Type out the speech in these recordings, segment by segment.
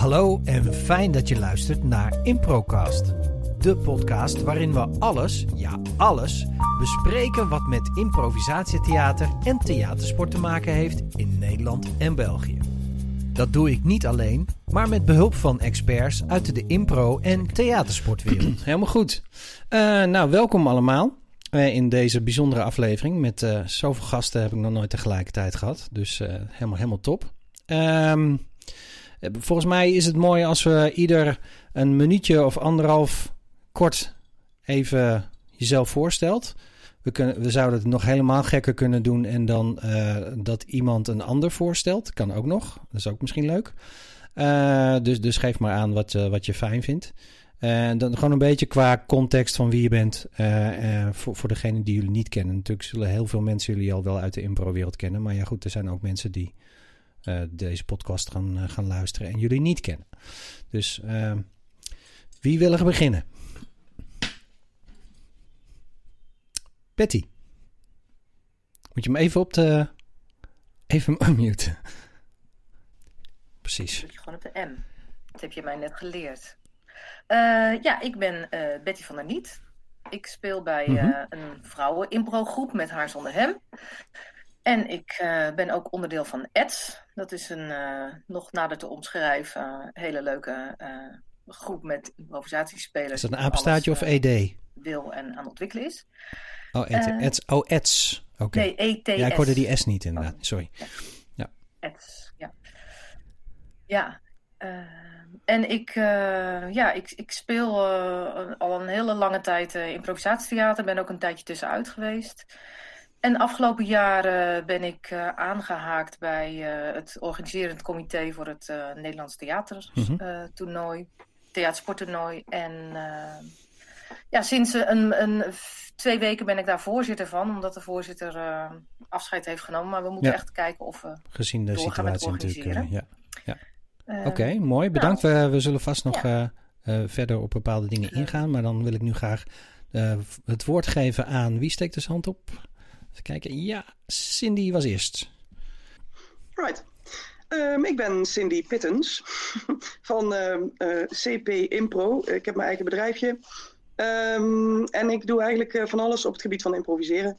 Hallo en fijn dat je luistert naar Improcast. De podcast waarin we alles, ja alles, bespreken wat met improvisatietheater en theatersport te maken heeft in Nederland en België. Dat doe ik niet alleen, maar met behulp van experts uit de impro- en theatersportwereld. Helemaal goed. Uh, nou, welkom allemaal uh, in deze bijzondere aflevering. Met uh, zoveel gasten heb ik nog nooit tegelijkertijd gehad. Dus helemaal, helemaal top. Um, volgens mij is het mooi als we ieder een minuutje of anderhalf kort even jezelf voorstelt. We, kunnen, we zouden het nog helemaal gekker kunnen doen en dan uh, dat iemand een ander voorstelt. Kan ook nog. Dat is ook misschien leuk. Uh, dus, dus geef maar aan wat, wat je fijn vindt. En dan gewoon een beetje qua context van wie je bent. voor, voor degene die jullie niet kennen. Natuurlijk zullen heel veel mensen jullie al wel uit de impro-wereld kennen. Maar ja, goed, er zijn ook mensen die deze podcast gaan, gaan luisteren en jullie niet kennen. Dus wie wil er beginnen? Betty. Moet je hem even op de. Even unmuten. Precies. Moet je gewoon op de M. Dat heb je mij net geleerd. Uh, ja, ik ben uh, Betty van der Niet. Ik speel bij uh, mm -hmm. een vrouwen-impro-groep met haar zonder hem. En ik ben ook onderdeel van EDS. Dat is een nog nader te omschrijven hele leuke groep met improvisatiespelers. Is dat een apenstaartje of ED? Wil en aan ontwikkelen is. Oh, uh, ed, oh EDS. Oké. Okay. Nee, ETS. Ja, ik hoorde die S niet inderdaad. Oh, Sorry. Ja. Ja. Ja. Uh, en ik, uh, ja, ik, ik speel al een hele lange tijd improvisatietheater. Ben ook een tijdje tussenuit geweest. En afgelopen jaren ben ik aangehaakt bij het organiserend comité voor het Nederlands theatertoernooi. Mm -hmm. Theatersporttoernooi. En ja, sinds een, een, twee weken ben ik daar voorzitter van, omdat de voorzitter afscheid heeft genomen. Maar we moeten ja. echt kijken of we. Gezien de situatie natuurlijk. Ja. ja. Oké, okay, mooi. Bedankt. Nou, we, we, zullen vast nog ja. verder op bepaalde dingen ingaan. Maar dan wil ik nu graag het woord geven aan. Wie steekt de hand op? Kijken. Ja, Cindy was eerst. Right. Um, ik ben Cindy Pittens van CP Impro. Ik heb mijn eigen bedrijfje. Um, en ik doe eigenlijk uh, van alles op het gebied van improviseren.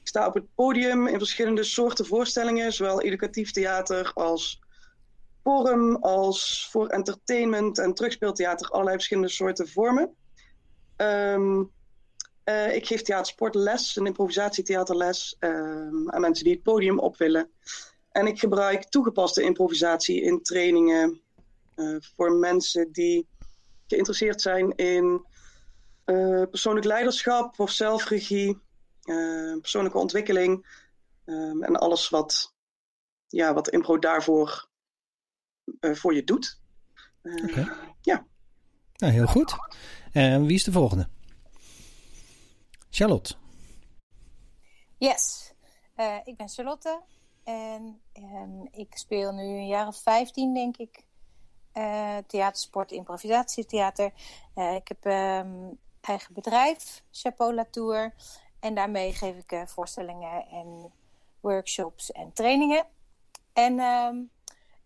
Ik sta op het podium in verschillende soorten voorstellingen, zowel educatief theater als forum, als voor entertainment en terugspeeltheater, allerlei verschillende soorten vormen. Uh, ik geef theatersportles, een improvisatietheaterles um, aan mensen die het podium op willen. En ik gebruik toegepaste improvisatie in trainingen uh, voor mensen die geïnteresseerd zijn in uh, persoonlijk leiderschap of zelfregie, persoonlijke ontwikkeling um, en alles wat, ja, wat impro daarvoor voor je doet. Okay. Ja. Nou, heel goed. En wie is de volgende? Charlotte. Yes, ik ben Charlotte en um, ik speel nu een jaar of 15, denk ik. Uh, theatersport, improvisatietheater. Uh, ik heb um, eigen bedrijf, Chapeau Latour. En daarmee geef ik voorstellingen en workshops en trainingen. En um,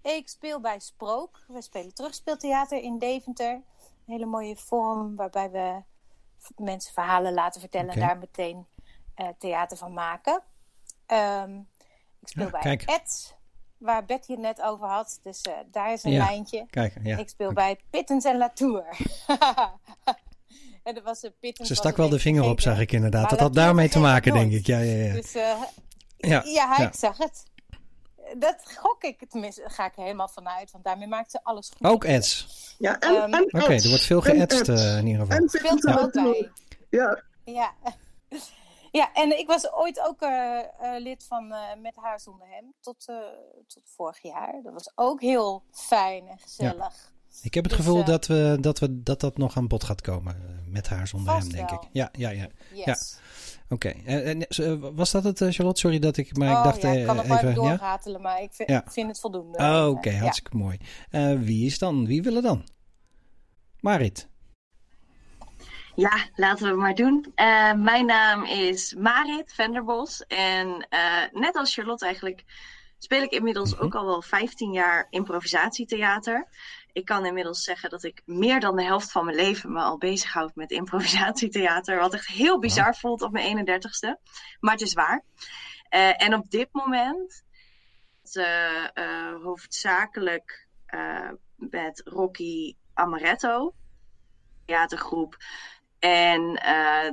ik speel bij Sprook. We spelen terugspeeltheater in Deventer. Een hele mooie vorm waarbij we mensen verhalen laten vertellen okay. en daar meteen uh, theater van maken. Um, ik speel ja, bij. Ed, waar Betty het net over had. Dus uh, daar is een ja, lijntje. Kijk, ja. Ik speel okay. bij Pittens en Latour. En er was een pit Ze stak wel de vinger op, zag ik inderdaad. Dat had daarmee te maken, denk ik. Ja, ja, ja. Dus, uh, ja, ja. ik zag het. Dat gok ik, tenminste, daar ga ik er helemaal vanuit, want daarmee maakt ze alles goed. Ook ads. Ja, en, um, Oké, okay, er wordt veel geëdst uh, in ieder geval. En speelt er ook bij. Ja. Ja. Ja, en ik was ooit ook uh, uh, lid van uh, Met haar zonder hem tot, tot vorig jaar. Dat was ook heel fijn en gezellig. Ja. Ik heb het dus, gevoel uh, dat, we, dat, we, dat dat nog aan bod gaat komen. Uh, met haar zonder hem, denk wel. ik. Ja, ja, ja. Yes. ja. Oké. Okay. Uh, was dat het, Charlotte? Sorry dat ik... Maar oh, ik dacht ja, ik kan nog even... maar doorratelen, ja? maar ik vind, ja. vind het voldoende. Oh, Oké, okay. hartstikke mooi. wie is dan? Wie wil er dan? Marit. Ja, laten we maar doen. Uh, mijn naam is Marit Venderbos. En uh, net als Charlotte eigenlijk speel ik inmiddels mm -hmm. ook al wel 15 jaar improvisatietheater. Ik kan inmiddels zeggen dat ik meer dan de helft van mijn leven me al bezighoud met improvisatietheater. Wat echt heel bizar voelt op mijn 31ste. Maar het is waar. Uh, en op dit moment uh, uh, hoofdzakelijk met Rocky Amaretto, theatergroep. En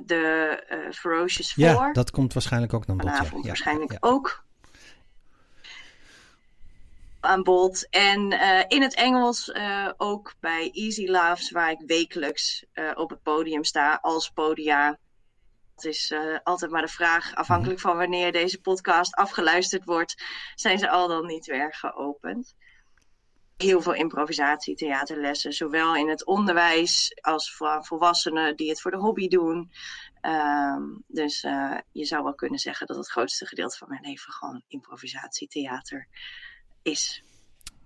de Ferocious Four. Ja, dat komt waarschijnlijk ook naar bod. Vanavond ja. waarschijnlijk ja. ook aan bod. En uh, in het Engels uh, ook bij Easy Laughs, waar ik wekelijks uh, op het podium sta als podia. Het is altijd maar de vraag, afhankelijk van wanneer deze podcast afgeluisterd wordt, zijn ze al dan niet weer geopend. Heel veel improvisatie, theaterlessen, zowel in het onderwijs als voor volwassenen die het voor de hobby doen. Um, dus je zou wel kunnen zeggen dat het grootste gedeelte van mijn leven gewoon improvisatietheater is.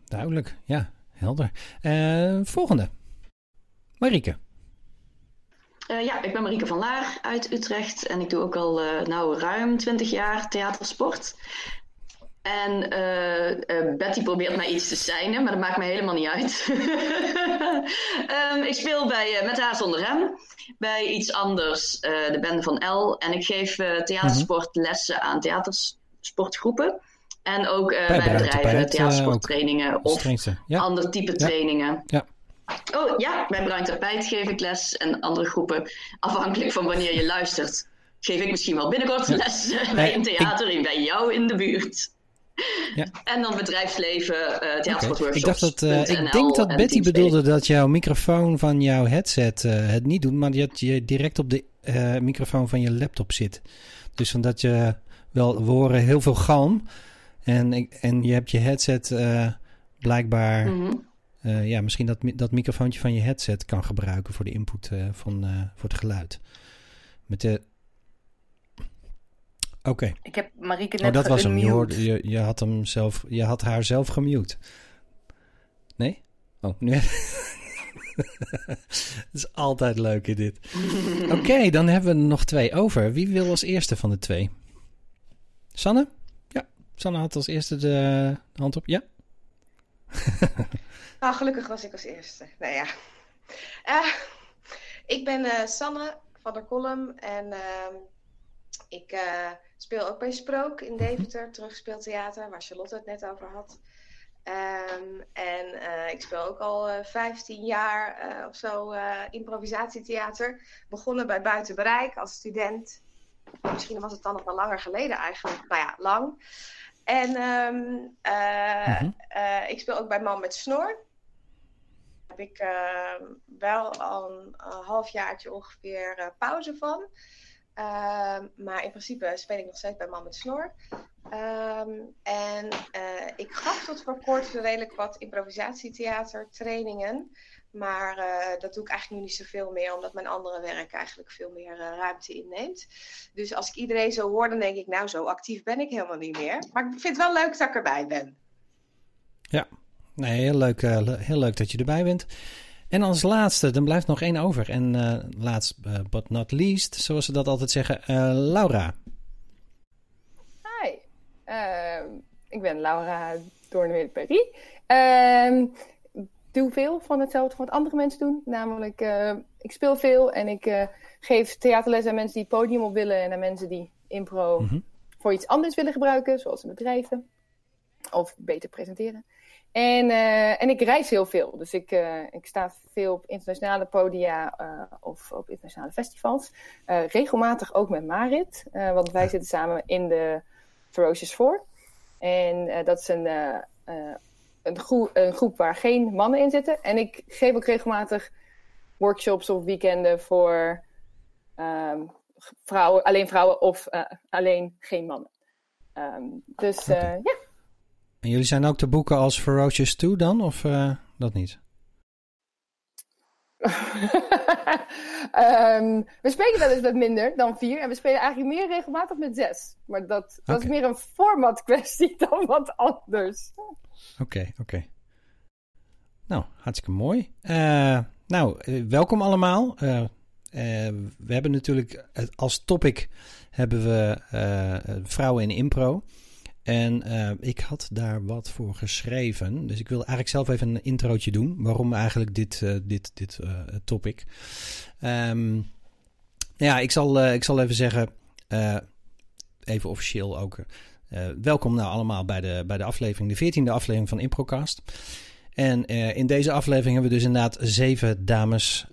Duidelijk, ja, helder. Uh, volgende. Marieke. Uh, ja, ik ben Marieke van Laar uit Utrecht en ik doe ook al uh, nou, ruim 20 jaar theatersport. En Betty probeert mij iets te seinen, maar dat maakt me helemaal niet uit. um, ik speel bij Met haar zonder rem, bij iets anders, de bende van L. En ik geef theatersportlessen aan theatersportgroepen. En ook uh, bij, bedrijven, theatersporttrainingen uh, of ja. ander type ja. trainingen. Ja. Oh ja, bij Bruin Tapijt geef ik les en andere groepen. Afhankelijk van wanneer je luistert, geef ik misschien wel binnenkort les bij een theater ik... bij jou in de buurt. Ja. En dan bedrijfsleven, uh, theatersportworkshops. Okay. Ik dacht dat, uh, ik denk dat Betty bedoelde dat jouw microfoon van jouw headset uh, het niet doet, maar dat je direct op de microfoon van je laptop zit. Dus omdat je wel, we horen heel veel galm. En, ik, en je hebt je headset uh, blijkbaar... Mm-hmm. Uh, ja, misschien dat, dat microfoontje van je headset kan gebruiken voor de input uh, van, voor het geluid. Met de... Oké. Okay. Ik heb Marieke net Oh, dat was hem. Je, hoorde, je, je, had hem zelf, je had haar zelf gemute. Nee? Oh, nu... Het is altijd leuk in dit. Oké, okay, dan hebben we er nog twee over. Wie wil als eerste van de twee? Sanne? Sanne had als eerste de hand op. Ja? nou, gelukkig was ik als eerste. Nou ja. Uh, ik ben uh, Sanne van der Kolm en uh, ik uh, speel ook bij Sprook in Deventer, terugspeeltheater, waar Charlotte het net over had. Um, en ik speel ook al 15 jaar of zo improvisatietheater. Begonnen bij Buiten Bereik als student. Misschien was het dan nog wel langer geleden eigenlijk. Nou ja, lang. En um, uh, mm-hmm. uh, ik speel ook bij Man met Snor. Daar heb ik uh, wel al een, een halfjaartje ongeveer pauze van. Ehm, maar in principe speel ik nog steeds bij Man met Snor. Um, en ik gaf tot voor kort redelijk wat improvisatietheater trainingen. Maar uh, dat doe ik eigenlijk nu niet zoveel meer, omdat mijn andere werk eigenlijk veel meer uh, ruimte inneemt. Dus als ik iedereen zo hoor, dan denk ik, nou, zo actief ben ik helemaal niet meer. Maar ik vind het wel leuk dat ik erbij ben. Ja, nee, heel leuk, uh, heel leuk dat je erbij bent. En als laatste, dan blijft nog één over. En last but not least, zoals ze dat altijd zeggen, Laura. Hi, ik ben Laura Doornwede-Perry. Doe veel van hetzelfde wat andere mensen doen. Namelijk, uh, ik speel veel en ik uh, geef theaterles aan mensen die het podium op willen en aan mensen die impro mm-hmm. voor iets anders willen gebruiken, zoals in bedrijven. Of beter presenteren. En, uh, en ik reis heel veel. Dus ik, ik sta veel op internationale podia of op internationale festivals. regelmatig ook met Marit, want wij zitten samen in de Ferocious Four. En dat is een een, groep, een groep waar geen mannen in zitten. En ik geef ook regelmatig workshops of weekenden voor um, vrouwen, alleen vrouwen of uh, alleen geen mannen. Um, dus uh, okay. ja. En jullie zijn ook te boeken als Ferocious 2 dan, of uh, dat niet? Um, we spelen wel eens met minder dan vier. En we spelen eigenlijk meer regelmatig met zes. Maar dat, dat okay. is meer een format kwestie dan wat anders. Oké, okay, oké. Okay. Nou, hartstikke mooi. Uh, nou, uh, welkom allemaal. Uh, we hebben natuurlijk als topic hebben we vrouwen in impro. En uh, ik had daar wat voor geschreven. Dus ik wil eigenlijk zelf even een introotje doen. Waarom eigenlijk dit, uh, dit, dit uh, topic. Um, ja, ik zal, ik zal even zeggen. even officieel ook. welkom nou allemaal bij de, bij de aflevering. De 14e aflevering van Improcast. En in deze aflevering hebben we dus inderdaad zeven dames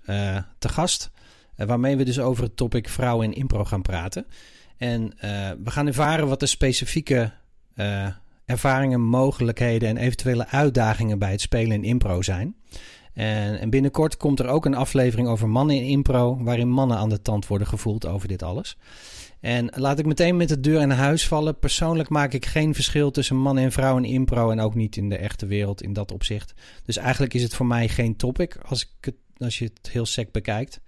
te gast. waarmee we dus over het topic vrouwen in impro gaan praten. En we gaan ervaren wat de specifieke uh, ervaringen, mogelijkheden en eventuele uitdagingen bij het spelen in impro zijn. En, en, binnenkort komt er ook een aflevering over mannen in impro, waarin mannen aan de tand worden gevoeld over dit alles. En laat ik meteen met de deur in huis vallen. Persoonlijk maak ik geen verschil tussen mannen en vrouwen in impro en ook niet in de echte wereld in dat opzicht. Dus eigenlijk is het voor mij geen topic als, ik het, als je het heel sec bekijkt.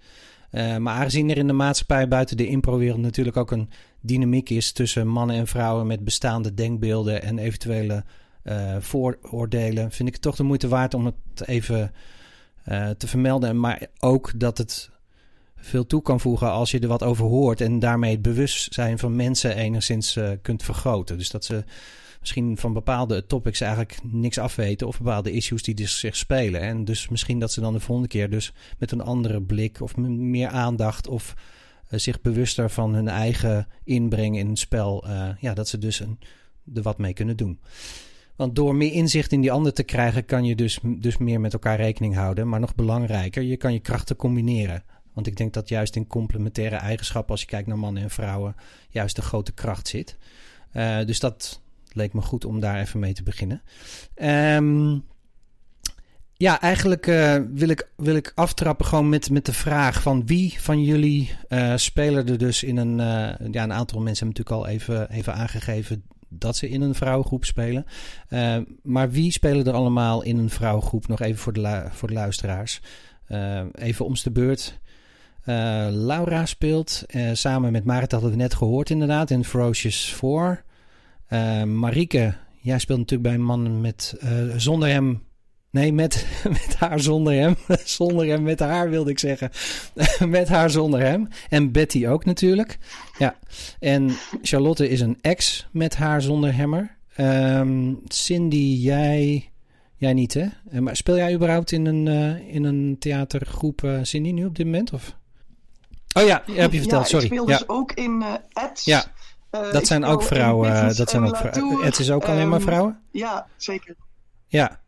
Uh, maar aangezien er in de maatschappij buiten de improwereld natuurlijk ook een dynamiek is tussen mannen en vrouwen met bestaande denkbeelden en eventuele uh, vooroordelen, vind ik het toch de moeite waard om het even uh, te vermelden. Maar ook dat het veel toe kan voegen als je er wat over hoort en daarmee het bewustzijn van mensen enigszins uh, kunt vergroten. Dus dat ze misschien van bepaalde topics eigenlijk niks afweten of bepaalde issues die dus zich spelen. En dus misschien dat ze dan de volgende keer dus met een andere blik of meer aandacht of zich bewuster van hun eigen inbreng in het spel, uh, ja, dat ze dus een, er wat mee kunnen doen. Want door meer inzicht in die ander te krijgen, kan je dus, dus meer met elkaar rekening houden. Maar nog belangrijker, je kan je krachten combineren. Want ik denk dat juist in complementaire eigenschappen, als je kijkt naar mannen en vrouwen, juist de grote kracht zit. Uh, dus dat leek me goed om daar even mee te beginnen. Um, ja, eigenlijk uh, wil, ik, wil ik aftrappen gewoon met, met de vraag van wie van jullie uh, spelen er dus in een... Uh, ja, een aantal mensen hebben natuurlijk al even, even aangegeven dat ze in een vrouwengroep spelen. maar wie spelen er allemaal in een vrouwengroep? Nog even voor de, voor de luisteraars. even om de beurt. Laura speelt samen met Marit, hadden we net gehoord inderdaad, in Ferocious 4. Marike, jij speelt natuurlijk bij een man met, zonder hem Nee, met, met haar zonder hem. zonder hem, met haar wilde ik zeggen. met haar zonder hem. En Betty ook natuurlijk. Ja. En Charlotte is een ex met haar zonder hemmer. Um, Cindy, jij, jij niet hè? Eh, maar speel jij überhaupt in een, uh, in een theatergroep uh, Cindy nu op dit moment? Of? Oh ja, heb je verteld, ja, sorry. ik speel ja. dus ook in uh, Eds. Ja, dat zijn ook vrouwen. Dat zijn ook vrouwen. Eds is ook alleen maar vrouwen? Um, ja, zeker. Ja,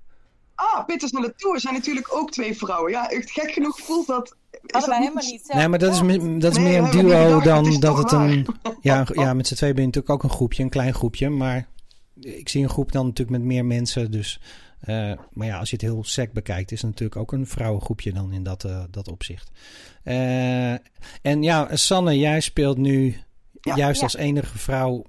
Ah, Pitters naar de Tour zijn natuurlijk ook twee vrouwen. Ja, echt gek genoeg voelt dat. Helemaal niet. Nee, maar dat is, dat is Nee, meer een duo gedacht, dan het dat het een. Ja, een- ja, met z'n twee ben je natuurlijk ook een groepje, een klein groepje. Maar ik zie een groep dan natuurlijk met meer mensen. Dus, eh, maar ja, als je het heel sec bekijkt, is het natuurlijk ook een vrouwengroepje dan in dat, eh, dat opzicht. Eh, en ja, Sanne, jij speelt nu Ja. juist Ja. als enige vrouw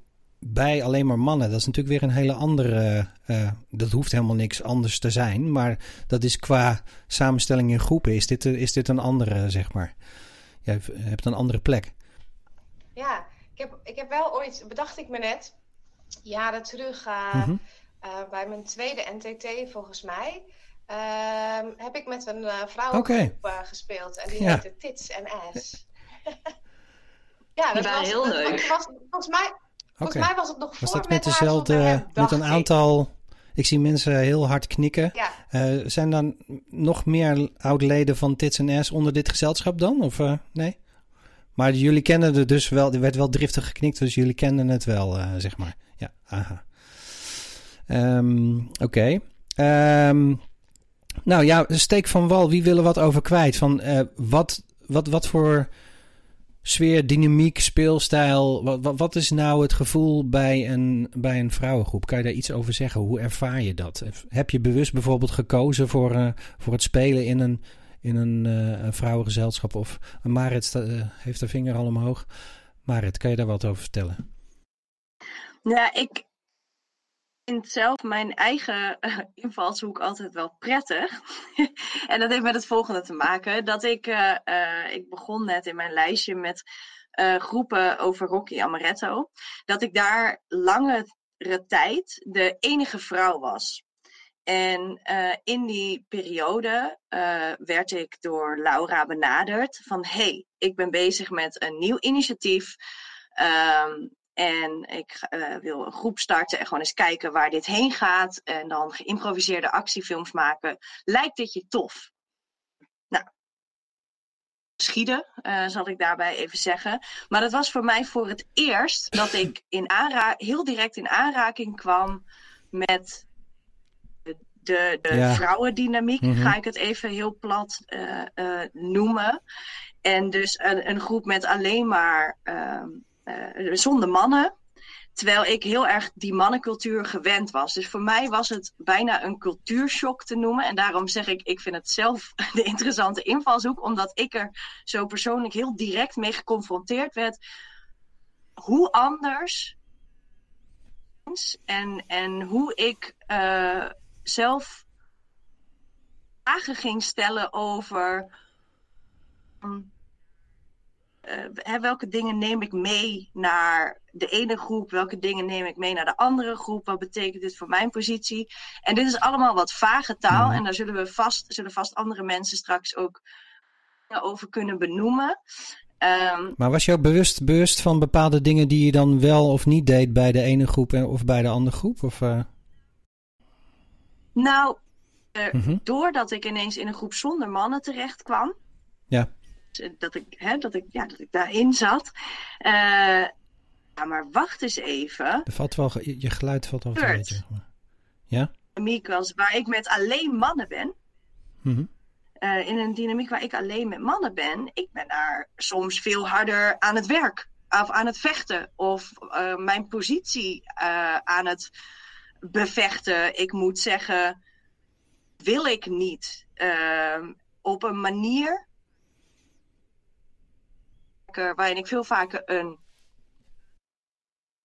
bij alleen maar mannen. Dat is natuurlijk weer een hele andere. eh, dat hoeft helemaal niks anders te zijn. Maar dat is qua samenstelling in groepen. Is dit, is dit een andere, zeg maar? Jij hebt een andere plek. Ja, ik heb, ik heb wel ooit, bedacht ik me net, jaren terug eh, eh, bij mijn tweede NTT volgens mij, ehm, heb ik met een eh vrouwengroep eh, gespeeld. En die Ja. heette Tits en Ass. ja, dat waren was, heel dat- leuk. was, volgens, mij, Volgens mij was het nog Was voor dat met dezelfde. Hem, Met een aantal. Ik zie mensen heel hard knikken. Ja, Eh, zijn dan nog meer oud-leden van Tits en S onder dit gezelschap dan? Of eh, nee? Maar jullie kennen het dus wel. Er werd wel driftig geknikt, dus jullie kenden het wel, eh, zeg maar. Ja, aha. Ehm, Oké. Ehm, nou ja, steek van wal. Wie wil er wat over kwijt? Van eh, wat, wat, wat voor sfeer, dynamiek, speelstijl. Wat, wat, wat is nou het gevoel bij een, bij een vrouwengroep? Kan je daar iets over zeggen? Hoe ervaar je dat? Heb je bewust bijvoorbeeld gekozen voor, eh, voor het spelen in een, in een, eh, vrouwengezelschap? Of Marit eh, heeft haar vinger al omhoog. Marit, kan je daar wat over vertellen? Ja, ik vind zelf mijn eigen eh, invalshoek altijd wel prettig. en dat heeft met het volgende te maken. Dat ik, eh, eh, ik begon net in mijn lijstje met groepen over Rocky Amaretto. Dat ik daar langere tijd de enige vrouw was. En in die periode werd ik door Laura benaderd van hey, ik ben bezig met een nieuw initiatief. Ehm, En ik uh, wil een groep starten en gewoon eens kijken waar dit heen gaat. En dan geïmproviseerde actiefilms maken. Lijkt dit je tof? Nou, schieden, uh, zal ik daarbij even zeggen. Maar dat was voor mij voor het eerst dat ik in aanra heel direct in aanraking kwam met de, de, de Ja. vrouwendynamiek, Mhm. ga ik het even heel plat eh, eh, noemen. En dus een, een groep met alleen maar ehm, eh, zonder mannen. Terwijl ik heel erg die mannencultuur gewend was. Dus voor mij was het bijna een cultuurshock te noemen. En daarom zeg ik, ik vind het zelf de interessante invalshoek. Omdat ik er zo persoonlijk heel direct mee geconfronteerd werd. Hoe anders. En, en hoe ik eh, zelf vragen ging stellen over. mm, eh, welke dingen neem ik mee naar de ene groep? Welke dingen neem ik mee naar de andere groep? Wat betekent dit voor mijn positie? En dit is allemaal wat vage taal. Mhm. En daar zullen we vast, zullen vast andere mensen straks ook over kunnen benoemen. Ehm, Maar was je ook bewust, bewust van bepaalde dingen die je dan wel of niet deed bij de ene groep en, of bij de andere groep? Of, eh, nou, eh, mhm. doordat ik ineens in een groep zonder mannen terecht kwam. Ja. Dat ik, hè, dat ik, ja, dat ik daarin zat. Eh, ja, maar wacht eens even. Er valt wel, je, je geluid valt wel een beetje. Ja? dynamiek was waar ik met alleen mannen ben. Mhm. eh, in een dynamiek waar ik alleen met mannen ben. Ik ben daar soms veel harder aan het werk. Of aan het vechten. Of eh, mijn positie aan het bevechten. Ik moet zeggen, wil ik niet. op een manier eh, waarin ik veel vaker een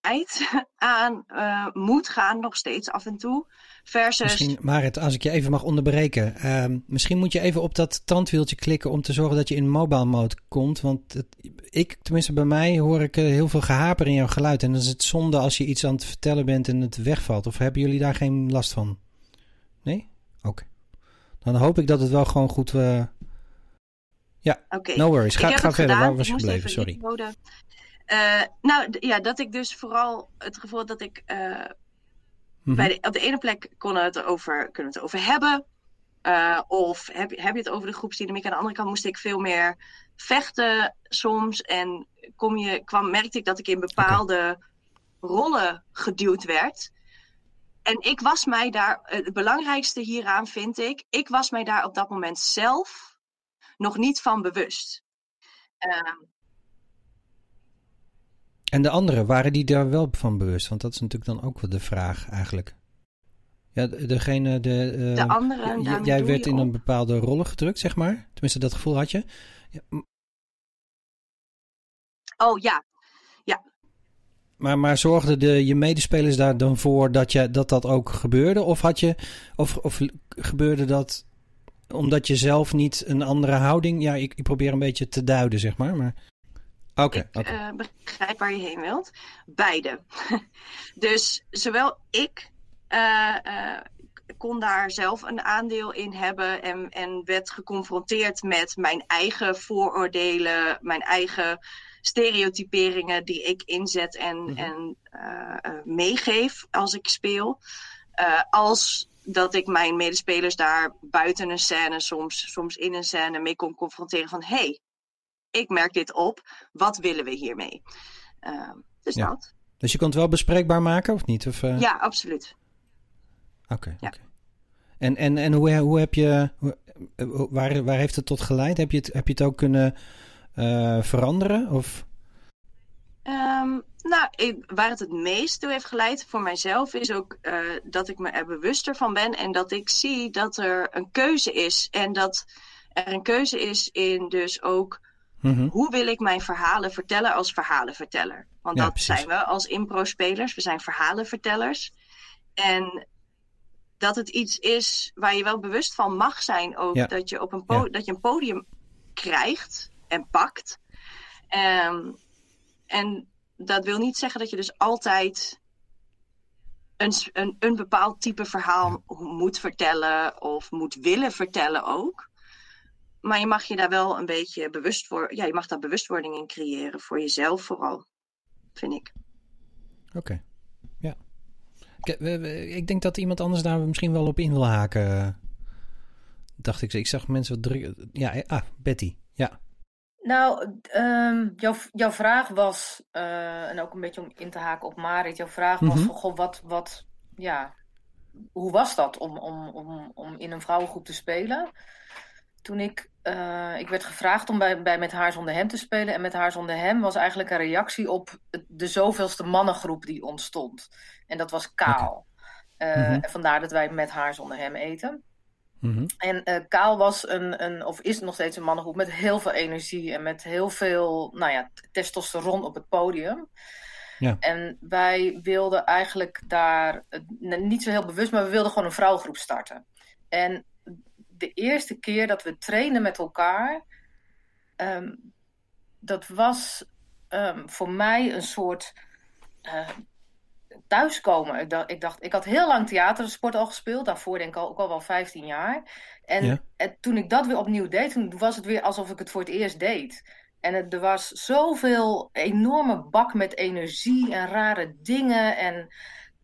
tijd aan eh, moet gaan, nog steeds af en toe. Versus Misschien, Marit, als ik je even mag onderbreken. ehm, misschien moet je even op dat tandwieltje klikken om te zorgen dat je in mobile mode komt. Want ik, tenminste bij mij, hoor ik eh, heel veel gehaper in jouw geluid. En dan is het zonde als je iets aan het vertellen bent en het wegvalt. Of hebben jullie daar geen last van? Nee? Oké. Dan hoop ik dat het wel gewoon goed... eh, ja, no worries. Ga, ga verder. gedaan. Waar was je gebleven? even Sorry. Eh, nou, ja, dat ik dus vooral het gevoel dat ik eh, Mhm. bij de, op de ene plek kon het erover, kunnen we het over hebben. Eh, of heb, je- heb je het over de groepsdynamiek? Aan de andere kant moest ik veel meer vechten soms. En kom je, kwam, merkte ik dat ik in bepaalde rollen geduwd werd. En ik was mij daar, het belangrijkste hieraan vind ik, ik was mij daar op dat moment zelf nog niet van bewust. Ehm, En de anderen, waren die daar wel van bewust? Want dat is natuurlijk dan ook wel de vraag eigenlijk. Ja, de- degene, de, eh, De anderen, jij werd in een bepaalde rollen gedrukt, zeg maar. Tenminste, dat gevoel had je. Ja, oh ja, maar, maar zorgden de, je medespelers daar dan voor dat, je, dat dat ook gebeurde? Of, had je, of, of gebeurde dat omdat je zelf niet een andere houding... Ja, ik, ik probeer een beetje te duiden, zeg maar. maar... Oké, ik oké. eh, begrijp waar je heen wilt. Beide. dus zowel ik eh, eh, kon daar zelf een aandeel in hebben en, en werd geconfronteerd met mijn eigen vooroordelen, mijn eigen stereotyperingen die ik inzet en, Mhm. en meegeef als ik speel. Als dat ik mijn medespelers daar buiten een scène, soms, soms in een scène, mee kon confronteren van hey, ik merk dit op, wat willen we hiermee? Eh, dus Ja. dat. Dus je kon het wel bespreekbaar maken, of niet? Of, eh, Ja, absoluut. Oké. Ja. oké. En, en, en hoe, hoe heb je. hoe- eh, waar, waar heeft het tot geleid? Heb je het, heb je het ook kunnen eh, veranderen? Of. Ehm, nou, ik- waar het het meest toe heeft geleid voor mijzelf is ook eh, dat ik me er bewuster van ben en dat ik zie dat er een keuze is. En dat er een keuze is in dus ook Mhm. hoe wil ik mijn verhalen vertellen als verhalenverteller. Want Ja, dat precies. zijn we als impro-spelers, we zijn verhalenvertellers. En dat het iets is waar je wel bewust van mag zijn ook. Ja. Dat, je op een Ja. dat je een podium krijgt en pakt. Ehm, en dat wil niet zeggen dat je dus altijd een, een, een bepaald type verhaal moet vertellen of moet willen vertellen ook. Maar je mag je daar wel een beetje bewust voor, ja, je mag daar bewustwording in creëren voor jezelf vooral, vind ik. Oké, ja. Ik, ik, denk dat iemand anders daar misschien wel op in wil haken. Dacht ik, ik zag mensen wat druk. Ja, eh, ah, Betty, ja. Nou, um, jouw, jouw vraag was, uh, en ook een beetje om in te haken op Marit, jouw vraag was: mm van, goh, wat, wat, ja, hoe was dat om, om, om, om in een vrouwengroep te spelen? Toen ik, uh, ik werd gevraagd om bij, bij Met Haar Zonder Hem te spelen. En Met Haar Zonder Hem was eigenlijk een reactie op de zoveelste mannengroep die ontstond. En dat was kaal. Okay. Uh, mm -hmm. Vandaar dat wij Met Haar Zonder Hem eten. Mm -hmm. En uh, Kaal was een, een, of is nog steeds een mannengroep met heel veel energie en met heel veel nou ja, testosteron op het podium. Ja. En wij wilden eigenlijk daar, niet zo heel bewust, maar we wilden gewoon een vrouwengroep starten. En de eerste keer dat we trainen met elkaar, um, dat was um, voor mij een soort uh, thuiskomen. Ik dacht, ik dacht, ik had heel lang theatersport al gespeeld, daarvoor denk ik al, ook al wel 15 jaar. En, ja. en toen ik dat weer opnieuw deed, toen was het weer alsof ik het voor het eerst deed. En het, er was zoveel enorme bak met energie en rare dingen. En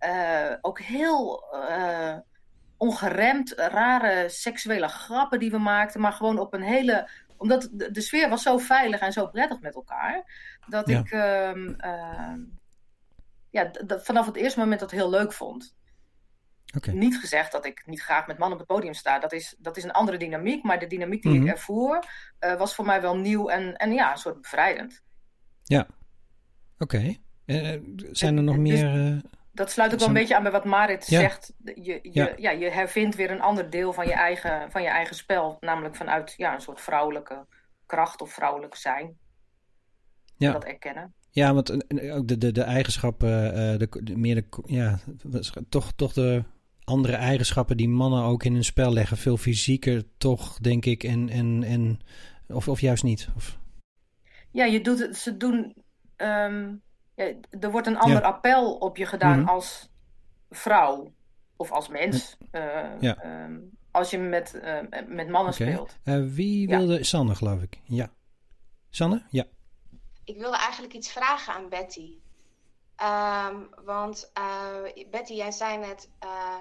uh, ook heel uh, ongeremd, rare seksuele grappen die we maakten. Maar gewoon op een hele. Omdat de, de sfeer was zo veilig en zo prettig met elkaar. Dat Ja. ik um, uh, ja, vanaf het eerste moment dat heel leuk vond. Oké. Niet gezegd dat ik niet graag met mannen op het podium sta. Dat is, dat is een andere dynamiek. Maar de dynamiek die Mhm. ik ervoer uh, was voor mij wel nieuw en, en ja, een soort bevrijdend. Ja. Oké. Eh, zijn er nog Dus- meer... eh, Dat sluit ook wel een beetje aan bij wat Marit Ja. zegt. Je, je, Ja. ja. je hervindt weer een ander deel van je, eigen, van je eigen spel. Namelijk vanuit ja, een soort vrouwelijke kracht of vrouwelijk zijn. Ja. Dat erkennen. Ja, want eh, eh, ook de, de, de eigenschappen, eh, de, de, meer de, ja, toch, toch de andere eigenschappen die mannen ook in hun spel leggen. Veel fysieker toch, denk ik, en, en, en of, of juist niet. Of, Ja, je doet het, ze doen. ehm, ja, er wordt een ander Ja. appel op je gedaan Mhm. als vrouw of als mens. eh, Ja. ehm, als je met, eh, met mannen speelt. Eh, wie wilde? Sanne, geloof ik. Ja. Sanne? Ja. Ik wilde eigenlijk iets vragen aan Betty. Ehm, want eh, Betty, jij zei net, eh,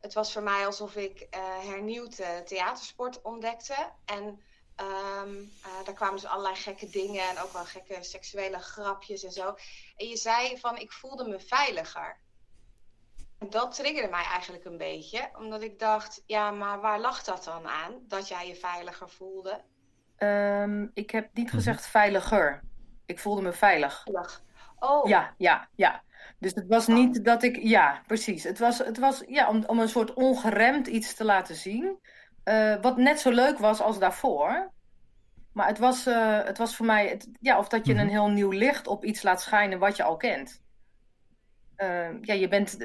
het was voor mij alsof ik eh, hernieuwd theatersport ontdekte. En ehm, eh, daar kwamen dus allerlei gekke dingen en ook wel gekke seksuele grapjes en zo. En je zei van, ik voelde me veiliger. En dat triggerde mij eigenlijk een beetje, omdat ik dacht, ja, maar waar lag dat dan aan? Dat jij je veiliger voelde? Ehm, ik heb niet Mhm. gezegd veiliger. Ik voelde me veilig. Oh, Ja, ja, ja. Dus het was niet dat ik. Ja, precies. Het was, het was ja, om, om een soort ongeremd iets te laten zien. eh, wat net zo leuk was als daarvoor. Maar het was, eh, het was voor mij. Het, ja, of dat je Mhm. een heel nieuw licht op iets laat schijnen wat je al kent. Eh, ja, je bent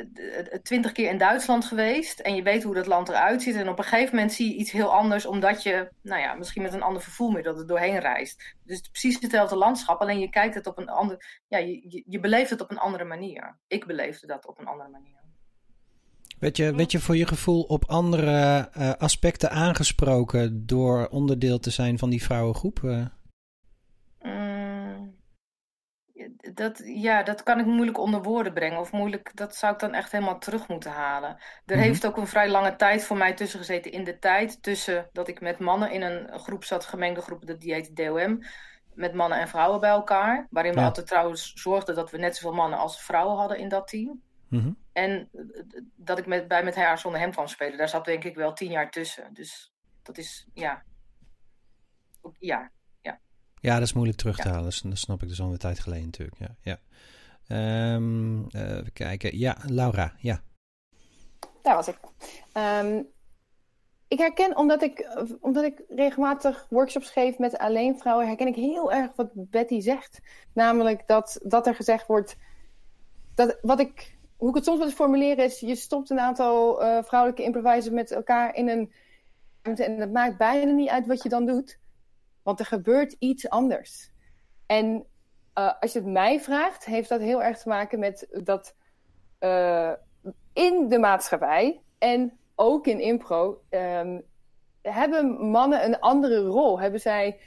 twintig keer in Duitsland geweest en je weet hoe dat land eruit ziet. En op een gegeven moment zie je iets heel anders, omdat je, nou ja, misschien met een ander vervoermiddel er doorheen reist. Dus het is precies hetzelfde landschap, alleen je kijkt het op een ander, ja, je, je, je beleeft het op een andere manier. Ik beleefde dat op een andere manier. Werd je, werd je voor je gevoel op andere eh, aspecten aangesproken door onderdeel te zijn van die vrouwengroep? Eh, Mm, dat, ja, dat kan ik moeilijk onder woorden brengen. Of moeilijk, dat zou ik dan echt helemaal terug moeten halen. Er Mhm. heeft ook een vrij lange tijd voor mij tussen gezeten. In de tijd tussen dat ik met mannen in een groep zat, gemengde groep, dat die heette DOM. Met mannen en vrouwen bij elkaar. Waarin we altijd trouwens zorgden dat we net zoveel mannen als vrouwen hadden in dat team. mhm. En dat ik met, bij Met Haar Zonder Hem kwam spelen, daar zat denk ik wel tien jaar tussen. Dus dat is, ja. Ja, Ja, dat is moeilijk terug te halen. Dat, snap ik dus al een tijd geleden natuurlijk. Ja, ja. Ehm, eh, even kijken. Ja, Laura. Ja. Daar was ik. Ehm, ik herken, omdat ik, omdat ik regelmatig workshops geef met alleen vrouwen, herken ik heel erg wat Betty zegt. Namelijk dat, dat er gezegd wordt, dat, wat ik, hoe ik het soms wil formuleren is, je stopt een aantal eh, vrouwelijke improvisers met elkaar in een en het maakt bijna niet uit wat je dan doet, want er gebeurt iets anders. En eh, als je het mij vraagt, heeft dat heel erg te maken met dat eh, in de maatschappij en ook in impro ehm, hebben mannen een andere rol. Hebben zij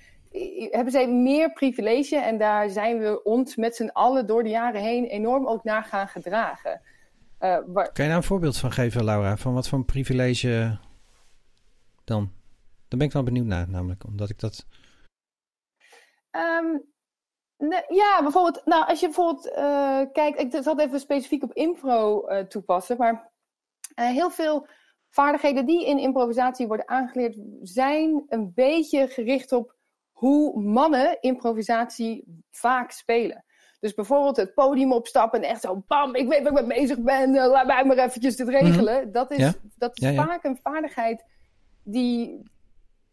hebben zij meer privilege en daar zijn we ons met z'n allen door de jaren heen enorm ook naar gaan gedragen. Uh, Kan je daar een voorbeeld van geven, Laura? Van wat voor privilege dan? Daar ben ik wel benieuwd naar, namelijk, omdat ik dat. Um, ja, bijvoorbeeld, nou, als je bijvoorbeeld uh, kijkt, ik zal het even specifiek op impro uh, toepassen, maar heel veel vaardigheden die in improvisatie worden aangeleerd, zijn een beetje gericht op hoe mannen improvisatie vaak spelen. Dus bijvoorbeeld het podium opstappen en echt zo, bam, ik weet waar ik mee bezig ben, laat mij maar eventjes dit regelen. Mhm. Dat is, ja? dat is vaak een vaardigheid die,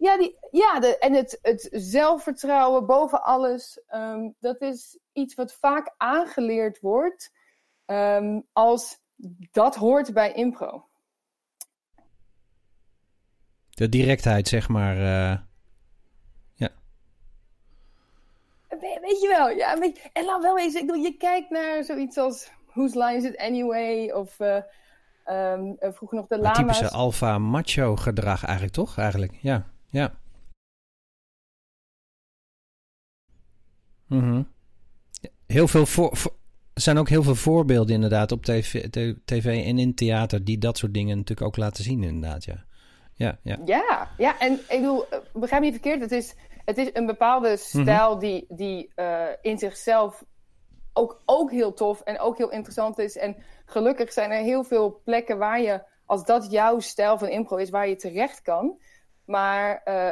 ja, die, ja de, en het, het zelfvertrouwen boven alles, um, dat is iets wat vaak aangeleerd wordt um, als dat hoort bij impro. De directheid, zeg maar. Uh, ja. weet je wel, ja. Je, en laat wel eens, ik bedoel, je kijkt naar zoiets als Whose Line Is It Anyway? Of uh, um, vroeger nog de lama's. Typische alfa macho gedrag eigenlijk, toch? Eigenlijk, ja. Ja. -hmm. Heel veel voor, voor, er zijn ook heel veel voorbeelden inderdaad op tv, tv en in theater die dat soort dingen natuurlijk ook laten zien inderdaad, ja ja, ja. Ja, ja, en ik bedoel, eh, begrijp me niet verkeerd, het is, het is een bepaalde mhm. stijl die, die uh, in zichzelf ook, ook heel tof en ook heel interessant is. En gelukkig zijn er heel veel plekken waar je, als dat jouw stijl van impro is, waar je terecht kan. Maar uh,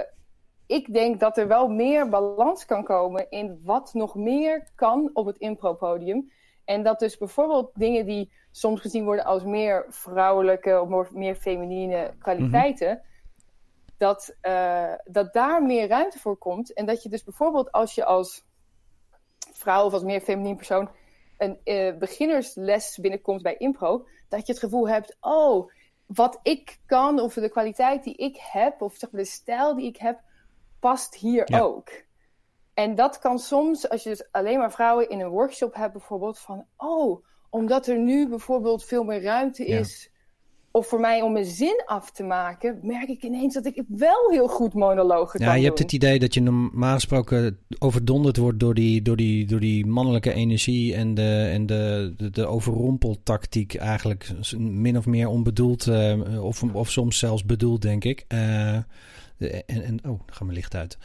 ik denk dat er wel meer balans kan komen in wat nog meer kan op het impro-podium. En dat dus bijvoorbeeld dingen die soms gezien worden als meer vrouwelijke of meer feminine kwaliteiten, dat, uh, dat daar meer ruimte voor komt. En dat je dus bijvoorbeeld als je als vrouw of als meer feminien persoon een uh, beginnersles binnenkomt bij impro, dat je het gevoel hebt, oh, wat ik kan of de kwaliteit die ik heb of zeg maar de stijl die ik heb, past hier ook. En dat kan soms, als je dus alleen maar vrouwen in een workshop hebt, bijvoorbeeld van, oh, omdat er nu bijvoorbeeld veel meer ruimte is, of voor mij om mijn zin af te maken, merk ik ineens dat ik wel heel goed monologen ja, kan Ja, je hebt het idee dat je normaal gesproken overdonderd wordt door die, door die, door die mannelijke energie en de, en de, de, de overrompeltactiek eigenlijk min of meer onbedoeld, uh, of, of soms zelfs bedoeld, denk ik. Uh, en, en, oh, dan gaat mijn licht uit.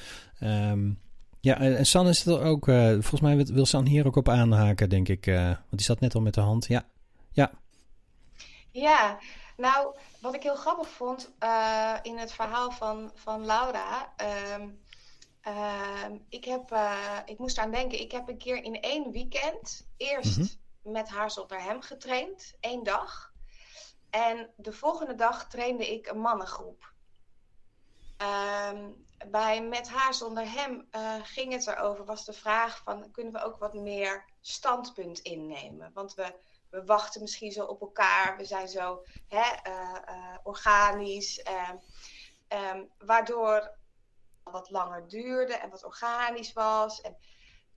Um, ja, en San is er ook, uh, volgens mij wil San hier ook op aanhaken, denk ik. Uh, want die zat net al met de hand. Ja, ja. Ja, nou, wat ik heel grappig vond uh, in het verhaal van, van Laura. Um, ik, heb, ik moest aan denken, ik heb een keer in één weekend eerst mm -hmm. met haar zonder hem getraind, één dag. En de volgende dag trainde ik een mannengroep. Um, bij Met haar zonder hem uh, ging het erover, was de vraag van kunnen we ook wat meer standpunt innemen? Want we, we wachten misschien zo op elkaar, we zijn zo hè, uh, uh, organisch, um, waardoor wat langer duurde en wat organisch was. En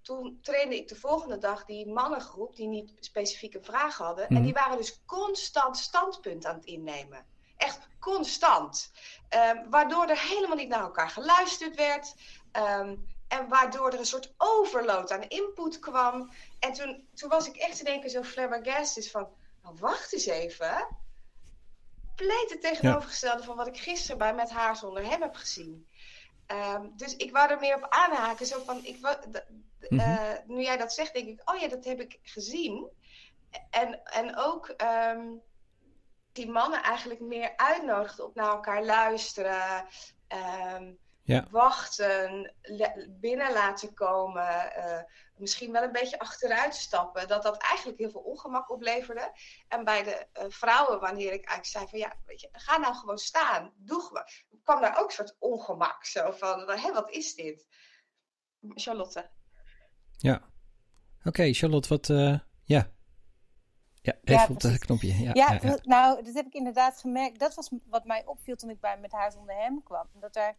toen trainde ik de volgende dag die mannengroep die niet specifieke vragen hadden. Mm. En die waren dus constant standpunt aan het innemen. Echt constant. Um, waardoor er helemaal niet naar elkaar geluisterd werd. Um, en waardoor er een soort overload aan input kwam. En toen, toen was ik echt in één keer zo flabbergasted van... Nou, wacht eens even. Compleet het tegenovergestelde ja. van wat ik gisteren bij Met haar zonder hem heb gezien. Um, dus ik wou er meer op aanhaken. Zo van, ik, mm -hmm. uh, nu jij dat zegt, denk ik... Oh ja, dat heb ik gezien. En, en ook... Um, die mannen eigenlijk meer uitnodigt op naar elkaar luisteren, um, ja. wachten, binnen laten komen, uh, misschien wel een beetje achteruit stappen, dat dat eigenlijk heel veel ongemak opleverde. En bij de uh, vrouwen, wanneer ik eigenlijk zei van ja, weet je, ga nou gewoon staan, doe gewoon, kwam daar ook een soort ongemak, zo van, hé, wat is dit? Charlotte. Ja. Oké, okay, Charlotte, wat, uh, ja, ja, even ja, op dat knopje. Ja, ja, ja, nou, dat heb ik inderdaad gemerkt. Dat was wat mij opviel toen ik bij Met haar zonder hem kwam. Dat er,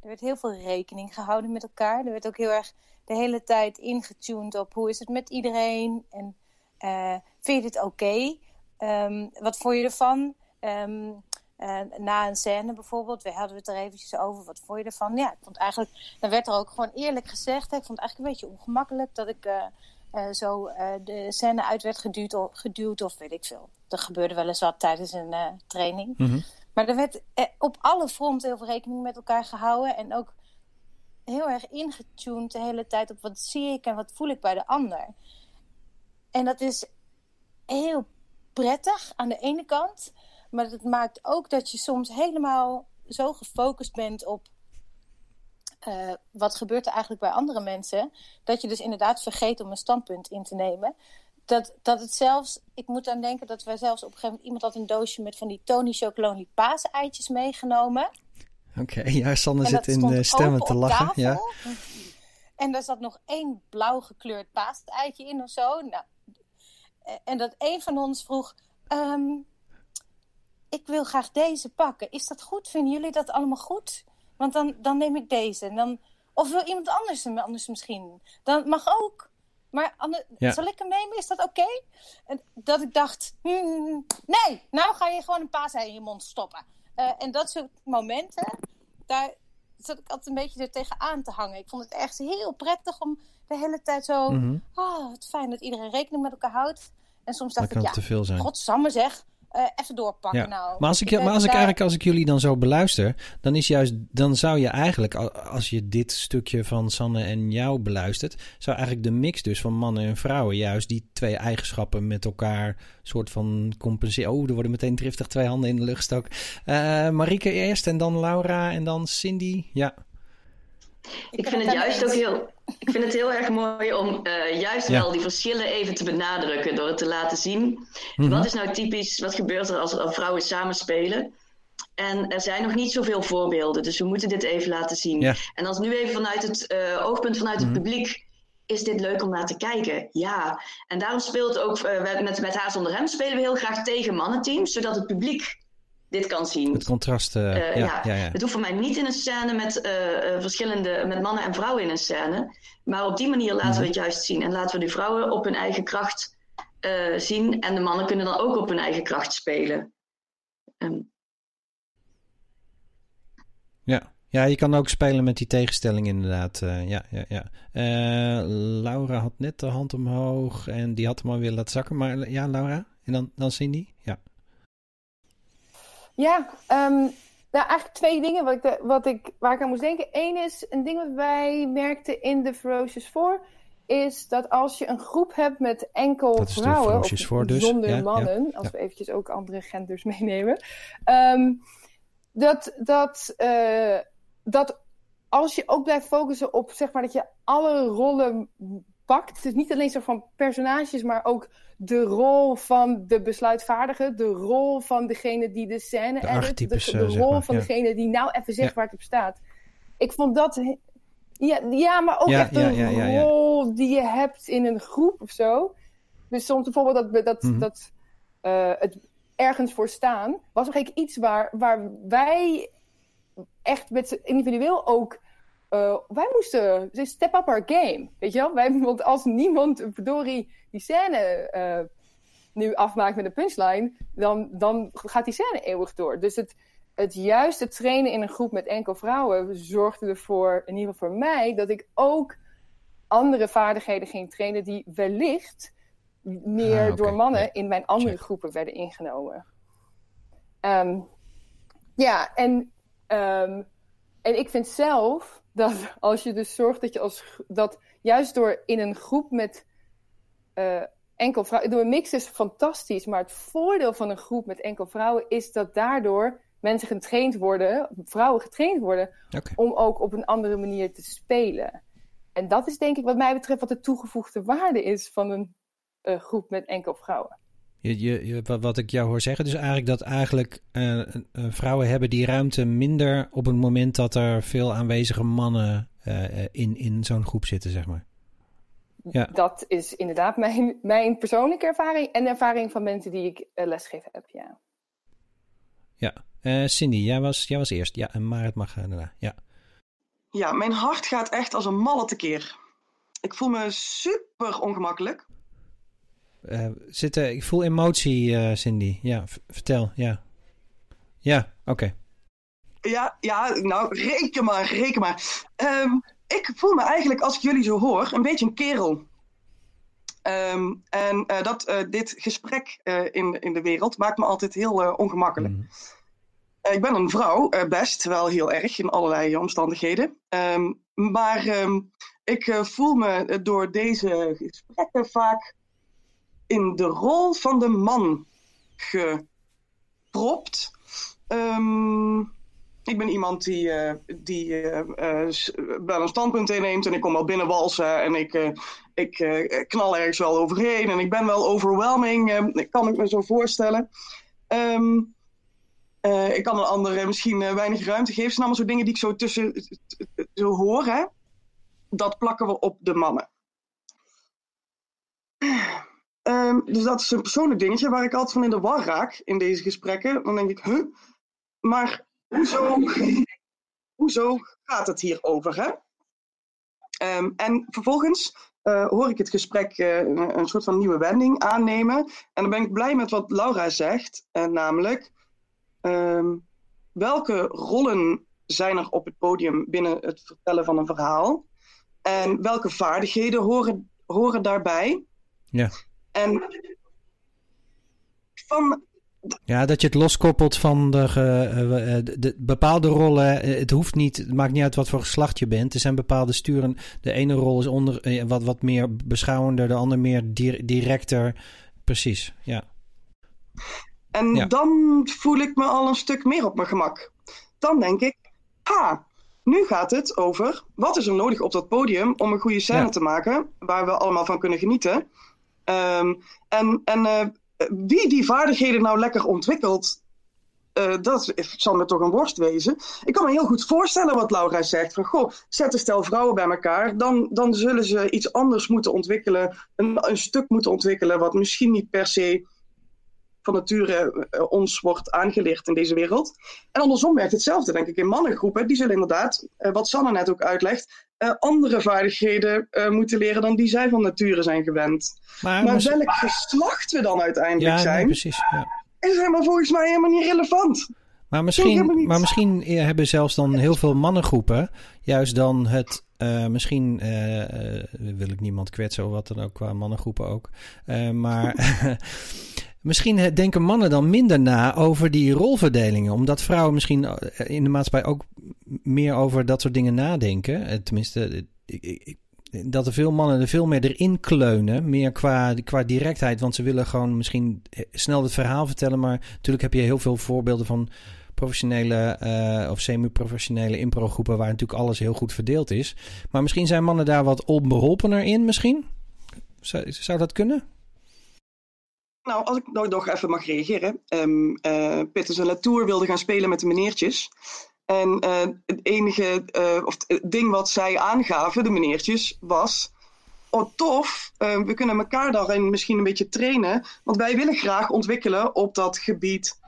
er werd heel veel rekening gehouden met elkaar. Er werd ook heel erg de hele tijd ingetuned op hoe is het met iedereen. En uh, vind je dit oké? Um, wat vond je ervan? Um, eh, na een scène bijvoorbeeld, we hadden het er eventjes over, wat vond je ervan? Ja, ik vond eigenlijk, dan werd er ook gewoon eerlijk gezegd, ik vond het eigenlijk een beetje ongemakkelijk dat ik uh, zo de scène uit werd geduwd of, weet ik veel. Er gebeurde wel eens wat tijdens een training. Mhm. Maar er werd op alle fronten heel veel rekening met elkaar gehouden en ook heel erg ingetuned de hele tijd op wat zie ik en wat voel ik bij de ander. En dat is heel prettig aan de ene kant. Maar het maakt ook dat je soms helemaal zo gefocust bent op uh, wat gebeurt er eigenlijk bij andere mensen. Dat je dus inderdaad vergeet om een standpunt in te nemen. Dat, dat het zelfs, ik moet aan denken dat wij zelfs op een gegeven moment iemand had een doosje met van die Tony Chocolonely paaseitjes meegenomen. Oké, okay, ja, Sanne zit in de stemmen te lachen. Ja. En daar zat nog één blauw gekleurd paaseitje in of zo. Nou, en dat een van ons vroeg: um, Ik wil graag deze pakken. Is dat goed? Vinden jullie dat allemaal goed? Want dan, dan neem ik deze. En dan, of wil iemand anders hem anders misschien? Dan mag ook. Maar ja. zal ik hem nemen? Is dat oké? Okay? Dat ik dacht: hmm, Nee, nou ga je gewoon een paasei in je mond stoppen. Uh, en dat soort momenten, daar zat ik altijd een beetje er tegenaan te hangen. Ik vond het echt heel prettig om de hele tijd zo... Mm -hmm. Oh, wat fijn dat iedereen rekening met elkaar houdt. En soms dacht dat ik, ja, te veel zijn. godsamme zeg. Uh, even doorpakken ja. nou. Maar als ik, maar als ik eigenlijk, als ik jullie dan zo beluister, dan is juist, dan zou je eigenlijk, als je dit stukje van Sanne en jou beluistert, zou eigenlijk de mix dus van mannen en vrouwen juist die twee eigenschappen met elkaar soort van compenseren. Oh, er worden meteen driftig twee handen in de lucht gestoken. Uh, Marieke eerst en dan Laura en dan Cindy. Ja. Ik, ik vind het juist ook heel, ik vind het heel erg mooi om uh, juist ja. wel die verschillen even te benadrukken door het te laten zien. Mm -hmm. Wat is nou typisch, wat gebeurt er als, als vrouwen samen spelen? En er zijn nog niet zoveel voorbeelden, dus we moeten dit even laten zien. Ja. En als nu even vanuit het uh, oogpunt vanuit Mhm. het publiek, is dit leuk om naar te kijken? Ja. En daarom speelt ook, uh, met, met Haar zonder Hem spelen we heel graag tegen mannenteams, zodat het publiek dit kan zien. Het contrast, uh, Uh, ja, ja. ja. Het hoeft voor mij niet in een scène met uh, uh, verschillende, met mannen en vrouwen in een scène. Maar op die manier laten Mhm. we het juist zien. En laten we die vrouwen op hun eigen kracht zien. En de mannen kunnen dan ook op hun eigen kracht spelen. Um, Ja. ja, je kan ook spelen met die tegenstelling inderdaad. Ja, ja, ja. Laura had net de hand omhoog en die had hem al weer laten zakken. Maar ja, Laura? En dan, dan Cindy? Ja. Um, nou eigenlijk twee dingen wat ik de, wat ik, waar ik aan moest denken. Eén is, een ding wat wij merkten in de Ferocious 4... is dat als je een groep hebt met enkel vrouwen... of dus. zonder ja, mannen, ja, als we eventjes ook andere genders meenemen... Um, dat, dat, uh, dat als je ook blijft focussen op zeg maar, dat je alle rollen pakt... dus niet alleen zo van personages, maar ook de rol van de besluitvaardige, de rol van degene die de scène de edit, de, de rol maar, van ja. degene die nou even zegt ja. waar het op staat. Ik vond dat. Ja, ja maar ook ja, echt een rol die je hebt in een groep of zo. Dus soms bijvoorbeeld dat, dat, Mhm. mm -hmm. dat uh, het ergens voor staan, was nog iets waar, waar wij echt met individueel ook. Uh, wij moesten step up our game. Weet je wel? Wij, want als niemand, verdorie, die scène uh, nu afmaakt met een punchline, dan, dan gaat die scène eeuwig door. Dus het, het juiste trainen in een groep met enkel vrouwen zorgde ervoor, in ieder geval voor mij, dat ik ook andere vaardigheden ging trainen die wellicht meer ah, okay. door mannen ja. in mijn andere Check. groepen werden ingenomen. Um, ja, en, um, en ik vind zelf dat als je dus zorgt dat je als dat juist door in een groep met uh, enkel vrouwen, door een mix is fantastisch, maar het voordeel van een groep met enkel vrouwen is dat daardoor mensen getraind worden, vrouwen getraind worden, okay. om ook op een andere manier te spelen. En dat is denk ik wat mij betreft wat de toegevoegde waarde is van een uh, groep met enkel vrouwen. Je, je, wat ik jou hoor zeggen, dus eigenlijk dat eigenlijk uh, uh, vrouwen hebben die ruimte minder op het moment dat er veel aanwezige mannen uh, in, in zo'n groep zitten, zeg maar. Ja. Dat is inderdaad mijn, mijn persoonlijke ervaring en de ervaring van mensen die ik lesgeven heb, ja. Ja, Cindy, jij was, jij was eerst. Ja, en Marit mag daarna. Ja. ja, mijn hart gaat echt als een malle tekeer. Ik voel me super ongemakkelijk. Uh, zitten, ik voel emotie, uh, Cindy. Ja, vertel, ja. Ja, oké. Ja, ja, nou, reken maar, reken maar. Ehm, ik voel me eigenlijk, als ik jullie zo hoor, een beetje een kerel. Ehm, en uh, dat, uh, dit gesprek uh, in, in de wereld maakt me altijd heel ongemakkelijk. Mm. ik ben een vrouw, best wel heel erg in allerlei omstandigheden. Um, maar ik voel me door deze gesprekken vaak in de rol van de man gepropt. Um, ik ben iemand die, uh, die uh, uh, wel een standpunt inneemt en ik kom wel binnenwalsen en ik, ik knal ergens wel overheen en ik ben wel overwhelming, kan ik me zo voorstellen. Um, ik kan een andere misschien weinig ruimte geven. Het zijn allemaal zo dingen die ik zo tussen zo hoor. Hè? Dat plakken we op de mannen. Um, dus dat is een persoonlijk dingetje waar ik altijd van in de war raak in deze gesprekken. Dan denk ik, huh? Maar hoezo, hoezo gaat het hier over? Hè? Um, en vervolgens uh, hoor ik het gesprek uh, een, soort van nieuwe wending aannemen. En dan ben ik blij met wat Laura zegt, uh, namelijk um, welke rollen zijn er op het podium binnen het vertellen van een verhaal? En welke vaardigheden horen, horen daarbij? Ja. En van ja, dat je het loskoppelt van de, de, de, bepaalde rollen. Het hoeft niet, het maakt niet uit wat voor geslacht je bent. Er zijn bepaalde sturen. De ene rol is onder, wat, wat meer beschouwender, de andere meer directer. Precies, ja. En ja. dan voel ik me al een stuk meer op mijn gemak. Dan denk ik, ha, nu gaat het over wat is er nodig op dat podium om een goede scène ja. te maken, waar we allemaal van kunnen genieten. Um, en en uh, wie die vaardigheden nou lekker ontwikkelt, uh, dat zal me toch een worst wezen. Ik kan me heel goed voorstellen wat Laura zegt. Van, goh, zet een stel vrouwen bij elkaar. Dan, dan zullen ze iets anders moeten ontwikkelen. Een stuk moeten ontwikkelen wat misschien niet per se van nature uh, ons wordt aangeleerd in deze wereld. En andersom werkt hetzelfde, denk ik, in mannengroepen. Die zullen inderdaad, uh, wat Sanne net ook uitlegt, andere vaardigheden moeten leren dan die zij van nature zijn gewend. Maar, maar welk geslacht we dan uiteindelijk ja, zijn, nee, precies, ja. is helemaal volgens mij helemaal niet relevant. Maar misschien, maar misschien hebben zelfs dan heel veel mannengroepen juist dan het uh, misschien uh, uh, wil ik niemand kwetsen of wat dan ook qua mannengroepen ook. maar misschien denken mannen dan minder na over die rolverdelingen. Omdat vrouwen misschien in de maatschappij ook meer over dat soort dingen nadenken. Tenminste, ik, ik, dat er veel mannen er veel meer erin kleunen. Meer qua, qua directheid. Want ze willen gewoon misschien snel het verhaal vertellen. Maar natuurlijk heb je heel veel voorbeelden van professionele of semi-professionele improgroepen waar natuurlijk alles heel goed verdeeld is. Maar misschien zijn mannen daar wat onbeholpener in, misschien? Zou, zou dat kunnen? Nou, als ik nog, nog even mag reageren. Um, uh, Pitters en Latour wilden gaan spelen met de meneertjes. En uh, het enige uh, of het ding wat zij aangaven, de meneertjes, was... Oh, tof, we kunnen elkaar daarin misschien een beetje trainen. Want wij willen graag ontwikkelen op dat gebied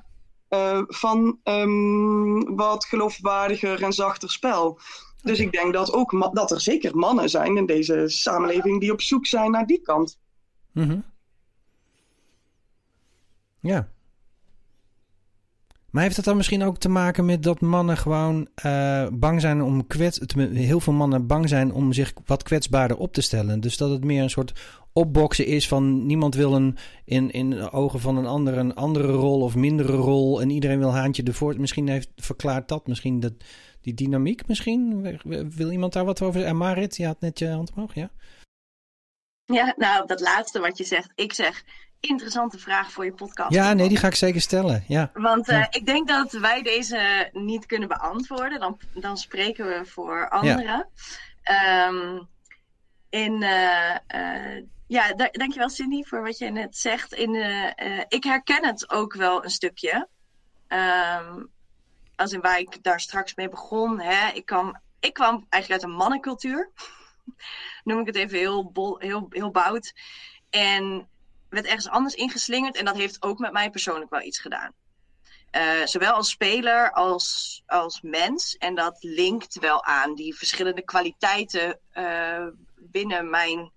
van um, wat geloofwaardiger en zachter spel. Dus ik denk dat, ook dat er zeker mannen zijn in deze samenleving die op zoek zijn naar die kant. Mm -hmm. Ja. Maar heeft het dan misschien ook te maken met dat mannen gewoon uh, bang zijn om kwets... Heel veel mannen bang zijn om zich wat kwetsbaarder op te stellen. Dus dat het meer een soort opboksen is van niemand wil een, in, in de ogen van een ander een andere rol of mindere rol. En iedereen wil haantje ervoor. Misschien heeft verklaart dat misschien dat, die dynamiek misschien. Wil iemand daar wat over zeggen? En Marit, je had net je hand omhoog, ja? Ja, nou, dat laatste wat je zegt. Ik zeg, interessante vraag voor je podcast. Ja, nee, die ga ik zeker stellen. Ja. Want uh, ja. ik denk dat wij deze niet kunnen beantwoorden. Dan, dan spreken we voor anderen. Ja. Um, in, uh, uh, ja, dankjewel Cindy voor wat je net zegt. In, ik herken het ook wel een stukje. Um, als in waar ik daar straks mee begon. Hè. Ik, kwam, ik kwam eigenlijk uit een mannencultuur. Noem ik het even heel, bol, heel, heel bout. En werd ergens anders ingeslingerd. En dat heeft ook met mij persoonlijk wel iets gedaan. Uh, zowel als speler als, als mens. En dat linkt wel aan die verschillende kwaliteiten uh, binnen mijn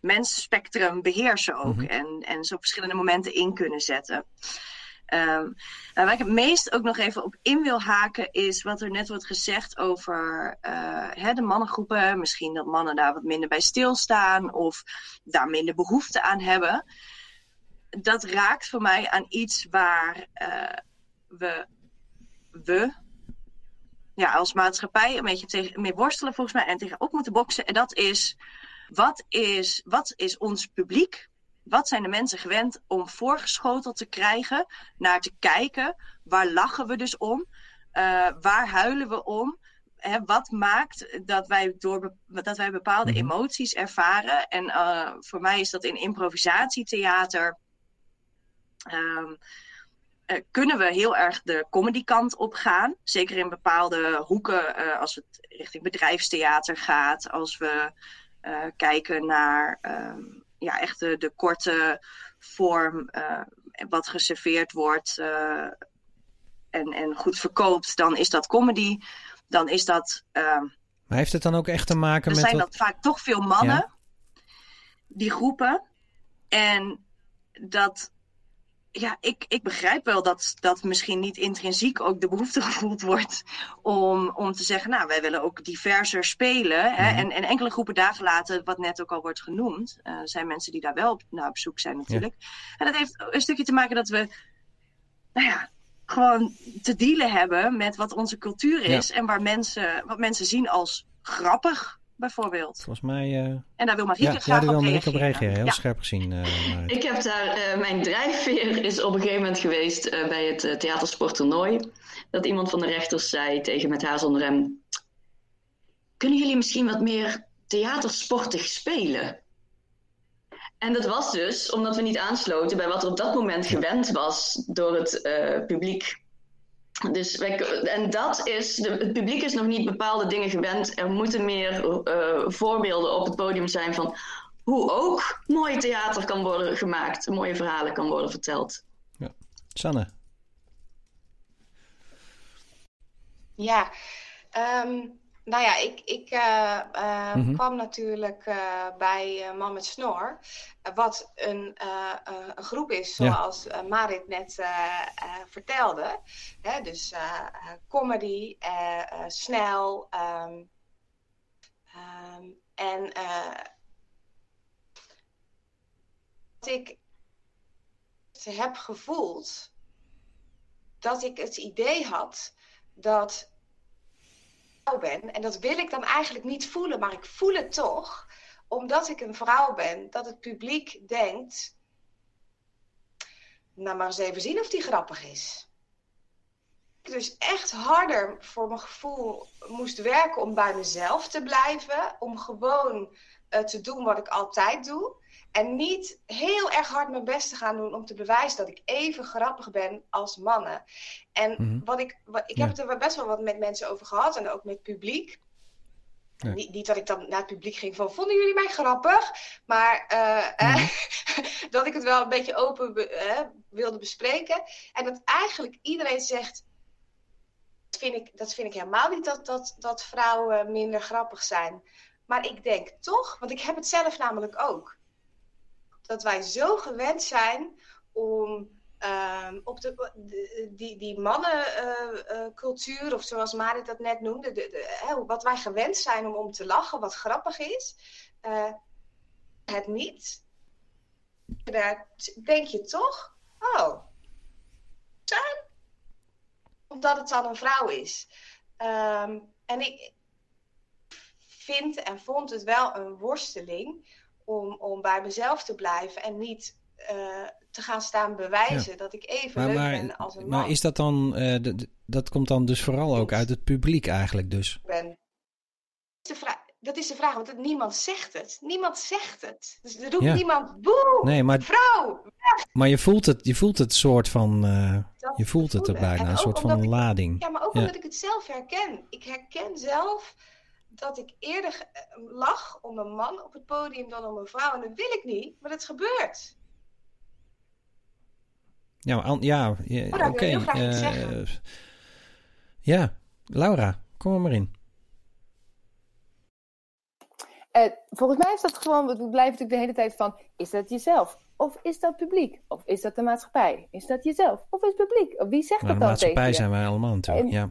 mensspectrum beheersen ook. Mm -hmm. en, en zo verschillende momenten in kunnen zetten. Um, waar ik het meest ook nog even op in wil haken is wat er net wordt gezegd over uh, hè, de mannengroepen. Misschien dat mannen daar wat minder bij stilstaan of daar minder behoefte aan hebben. Dat raakt voor mij aan iets waar uh, we, we ja, als maatschappij een beetje tegen, mee worstelen volgens mij en tegenop moeten boksen. En dat is wat, is, wat is ons publiek? Wat zijn de mensen gewend om voorgeschoteld te krijgen, naar te kijken? Waar lachen we dus om? Uh, waar huilen we om? Hè, wat maakt dat wij, door, dat wij bepaalde -hmm. emoties ervaren? En uh, voor mij is dat in improvisatietheater. Um, uh, kunnen we heel erg de comedy kant op gaan. Zeker in bepaalde hoeken, uh, als het richting bedrijfstheater gaat. Als we uh, kijken naar um, ja, echt de, de, korte vorm, wat geserveerd wordt en, en goed verkoopt, dan is dat comedy. Dan is dat. maar heeft het dan ook echt te maken met. Er zijn wat... dat vaak toch veel mannen, ja. die groepen. En dat ja, ik, ik begrijp wel dat, dat misschien niet intrinsiek ook de behoefte gevoeld wordt om, om te zeggen, nou, wij willen ook diverser spelen. Hè? Mhm. En, en enkele groepen dagen later, wat net ook al wordt genoemd, uh, zijn mensen die daar wel op, nou, op zoek zijn natuurlijk. Ja. En dat heeft een stukje te maken dat we, nou ja, gewoon te dealen hebben met wat onze cultuur is Ja. en waar mensen, wat mensen zien als grappig, bijvoorbeeld. Volgens mij... uh... En daar wil Marieke ja, graag ja, daar wil op Marieke op reageren. reageren. Heel Ja. scherp gezien. Uh, Ik heb daar, uh, mijn drijfveer is op een gegeven moment geweest uh, bij het uh, theatersporttoernooi. Dat iemand van de rechters zei tegen met haar zonder hem: Kunnen jullie misschien wat meer theatersportig spelen? En dat was dus omdat we niet aansloten bij wat er op dat moment gewend was door het publiek. Dus wij, en dat is, de, het publiek is nog niet bepaalde dingen gewend. Er moeten meer uh, voorbeelden op het podium zijn van hoe ook mooi theater kan worden gemaakt, mooie verhalen kan worden verteld. Ja. Sanne. Ja, um, nou ja, ik, ik uh, uh, Mhm. kwam natuurlijk uh, bij Man met Snor, wat een, een groep is zoals Marit net vertelde. Hè, dus comedy, snel. Um, um, en wat ik heb gevoeld, dat ik het idee had dat En dat wil ik dan eigenlijk niet voelen, maar ik voel het toch. Omdat ik een vrouw ben, dat het publiek denkt... Nou, maar eens even zien of die grappig is. Dus echt harder voor mijn gevoel moest werken om bij mezelf te blijven. Om gewoon uh, te doen wat ik altijd doe. En niet heel erg hard mijn best te gaan doen om te bewijzen dat ik even grappig ben als mannen. En Mhm. wat ik, wat, ik Ja. heb het er best wel wat met mensen over gehad en ook met publiek. Niet, niet dat ik dan naar het publiek ging van, vonden jullie mij grappig? Maar uh, Mhm. dat ik het wel een beetje open be, wilde bespreken. En dat eigenlijk iedereen zegt, dat vind ik, dat vind ik helemaal niet dat, dat, dat vrouwen minder grappig zijn. Maar ik denk toch, want ik heb het zelf namelijk ook dat wij zo gewend zijn om um, op de, die, die mannencultuur, uh, uh, of zoals Marit dat net noemde, de, wat wij gewend zijn om, om te lachen, wat grappig is, uh, het niet. Daar denk je toch, oh, zijn? Omdat het dan een vrouw is. Um, en ik vind en vond het wel een worsteling om, om bij mezelf te blijven en niet uh, te gaan staan bewijzen ja. dat ik even maar, leuk maar, ben als een man. Maar is dat dan, uh, dat komt dan dus vooral ook uit het publiek eigenlijk dus? Ben. Dat is de vraag, want niemand zegt het. Niemand zegt het. Dus er roept ja. niemand, boe, nee, maar, vrouw, weg. Maar je voelt het, je voelt het soort van, uh, je voelt het er bijna, een soort van ik, lading. Ja, maar ook ja. omdat ik het zelf herken. Ik herken zelf dat ik eerder lach om een man op het podium dan om een vrouw. En dat wil ik niet, maar het gebeurt. Ja, maar, ja, ja oh, oké. Okay. Uh, ja, Laura, kom er maar in. Uh, volgens mij is dat gewoon, we blijven natuurlijk de hele tijd van, is dat jezelf? Of is dat publiek? Of is dat de maatschappij? Is dat jezelf? Of is het publiek? Of wie zegt Nou, dat de dan tegen maatschappij je? zijn wij allemaal natuurlijk. En- Ja.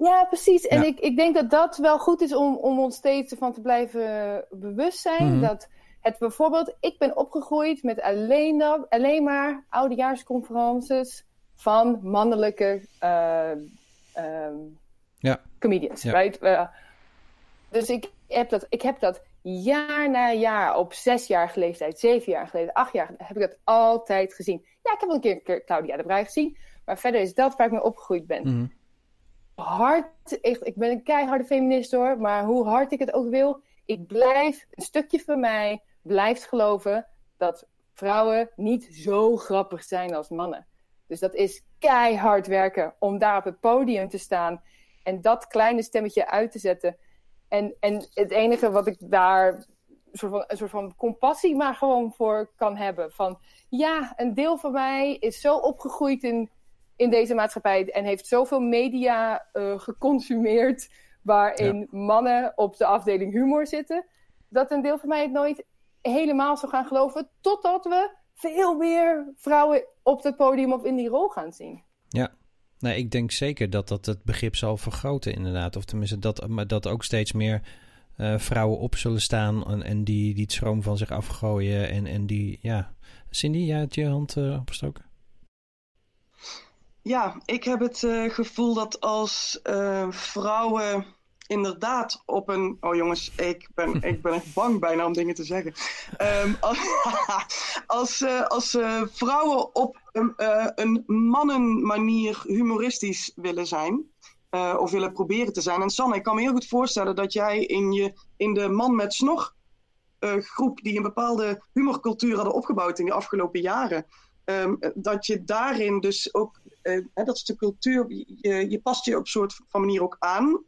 Ja, precies. En Ja. ik, ik denk dat dat wel goed is om, om ons steeds ervan te blijven bewust zijn. Mhm. Dat het bijvoorbeeld, ik ben opgegroeid met alleen, dat, alleen maar oudejaarsconferences van mannelijke eh, ehm, Ja. comedians. Ja. Right? Eh, dus ik heb, dat, ik heb dat jaar na jaar op zes jaar leeftijd, zeven jaar geleden, acht jaar heb ik dat altijd gezien. Ja, ik heb wel een keer, een keer Claudia de Brij gezien. Maar verder is dat waar ik mee opgegroeid ben Mhm. Hard, echt, ik ben een keiharde feminist hoor, maar hoe hard ik het ook wil, ik blijf, een stukje van mij blijft geloven dat vrouwen niet zo grappig zijn als mannen. Dus dat is keihard werken om daar op het podium te staan en dat kleine stemmetje uit te zetten. En, en het enige wat ik daar soort, van, een soort van compassie maar gewoon voor kan hebben. Van ja, een deel van mij is zo opgegroeid in in deze maatschappij en heeft zoveel media eh, geconsumeerd waarin mannen op de afdeling humor zitten, dat een deel van mij het nooit helemaal zou gaan geloven, totdat we veel meer vrouwen op het podium of in die rol gaan zien. Ja, nee, ik denk zeker dat dat het begrip zal vergroten, inderdaad. Of tenminste, dat, maar dat ook steeds meer eh, vrouwen op zullen staan en, en die, die het schroom van zich afgooien. En, en die, ja. Cindy, jij had je hand eh, opgestoken? Ja, ik heb het eh, gevoel dat als eh, vrouwen inderdaad op een. Oh jongens, ik ben, ik ben echt bang bijna om dingen te zeggen. Ehm, als als, eh, als eh, vrouwen op een, een mannenmanier humoristisch willen zijn. of willen proberen te zijn. En Sanne, ik kan me heel goed voorstellen dat jij in, je, in de man met snor groep die een bepaalde humorcultuur hadden opgebouwd in de afgelopen jaren. Ehm, dat je daarin dus ook, eh, hè, dat is de cultuur, je, je past je op soort van manier ook aan.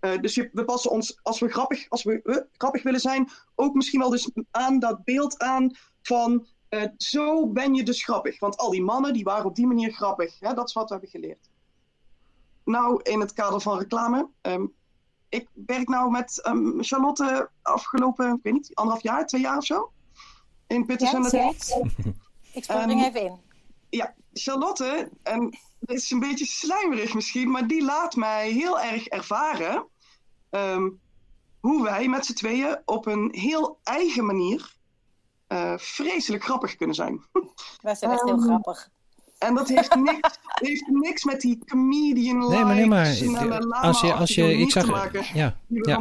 Eh, dus je, we passen ons, als we, grappig, als we grappig willen zijn, ook misschien wel dus aan dat beeld aan van eh, zo ben je dus grappig. Want al die mannen die waren op die manier grappig. Hè? Dat is wat we hebben geleerd. Nou, in het kader van reclame. ehm, ik werk nou met ehm, Charlotte afgelopen, ik weet niet, anderhalf jaar, twee jaar of zo. In Pitters Ja, en zoiets. Ik spring Ehm, even in. ja, Charlotte, en dit is een beetje slijmerig misschien, maar die laat mij heel erg ervaren ehm, hoe wij met z'n tweeën op een heel eigen manier eh, vreselijk grappig kunnen zijn. Wij zijn echt heel Ehm, grappig. En dat heeft niks, heeft niks met die comedian Nee, maar nee, maar snelle als je, als je, ik zag, maken. ja,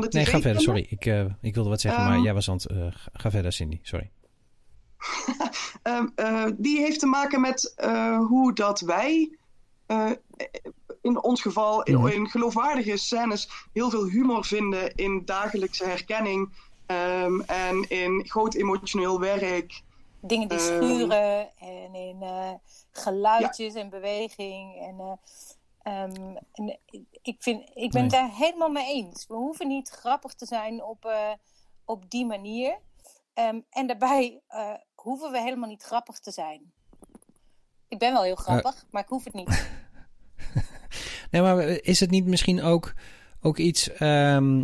nee, ga verder, sorry. Ik, eh, ik wilde wat zeggen, maar Ehm, jij was aan het, eh, ga- ga verder, Cindy, sorry. Ehm, eh, die heeft te maken met eh, hoe dat wij, eh, in ons geval, in, Mhm. in geloofwaardige scènes, heel veel humor vinden in dagelijkse herkenning ehm, en in groot emotioneel werk. Dingen die ehm, schuren en in eh, geluidjes en beweging. En, eh, ehm, en ik, vind, ik ben Nee. het daar helemaal mee eens. We hoeven niet grappig te zijn op, eh, op die manier. Ehm, en daarbij eh, hoeven we helemaal niet grappig te zijn. Ik ben wel heel grappig, maar ik hoef het niet. Nee, maar is het niet misschien ook, ook iets ehm,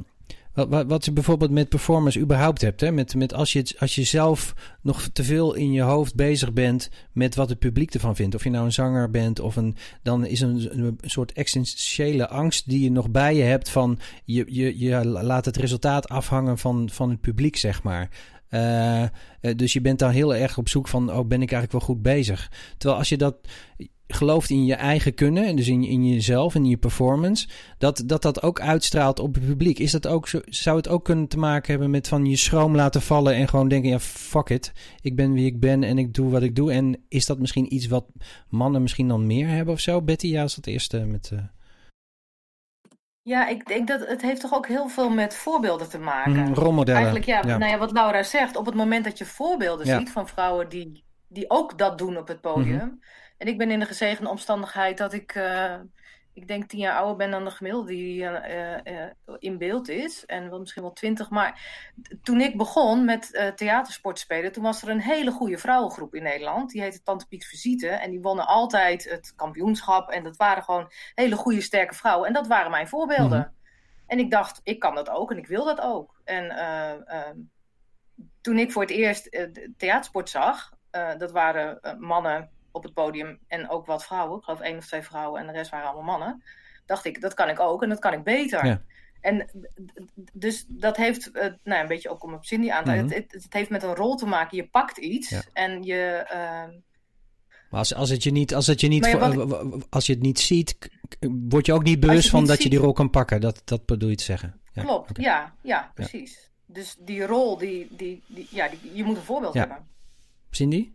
wat, wat, wat je bijvoorbeeld met performance überhaupt hebt? Hè? Met, met als, je, als je zelf nog te veel in je hoofd bezig bent met wat het publiek ervan vindt. Of je nou een zanger bent of een. Dan is een, een soort existentiële angst die je nog bij je hebt van. Je, je, je laat het resultaat afhangen van, van het publiek, zeg maar. Eh, eh, dus je bent dan heel erg op zoek van, oh, ben ik eigenlijk wel goed bezig? Terwijl als je dat gelooft in je eigen kunnen, en dus in, jezelf en in je performance, dat, dat dat ook uitstraalt op het publiek. Is dat ook zo, zou het ook kunnen te maken hebben met van je schroom laten vallen en gewoon denken, ja, fuck it, ik ben wie ik ben en ik doe wat ik doe. En is dat misschien iets wat mannen misschien dan meer hebben of zo? Betty, ja, is dat eerste met... eh, Ja, ik denk dat het heeft toch ook heel veel met voorbeelden te maken. mm, rolmodellen. Eigenlijk ja, ja. Nou ja, wat Laura zegt, op het moment dat je voorbeelden Ja. ziet van vrouwen die, die ook dat doen op het podium. Mhm. En ik ben in de gezegende omstandigheid dat ik, eh, ik denk tien jaar ouder ben dan de gemiddelde die eh, eh, eh, in beeld is. En wel misschien wel twintig. Maar toen ik begon met eh theatersport spelen, toen was er een hele goede vrouwengroep in Nederland. Die heette Tante Piet Visite. En die wonnen altijd het kampioenschap. En dat waren gewoon hele goede, sterke vrouwen. En dat waren mijn voorbeelden. Mhm. En ik dacht, ik kan dat ook en ik wil dat ook. En eh, ehm, toen ik voor het eerst theatersport zag, dat waren mannen op het podium en ook wat vrouwen. Ik geloof één of twee vrouwen en de rest waren allemaal mannen. Dacht ik, dat kan ik ook en dat kan ik beter. Ja. En dus dat heeft, uh, nou, een beetje ook om op Cindy aan te Mhm. het, het, het heeft met een rol te maken. Je pakt iets Ja. en je... eh, Maar als, als, het je niet, als, het je niet, ja, als je het niet ziet, word je ook niet bewust van niet dat je die rol kan pakken. Dat, dat bedoel je te zeggen. Ja, Klopt, ja, ja, precies. Dus die rol, die, die, die, ja, die, je moet een voorbeeld hebben. Cindy?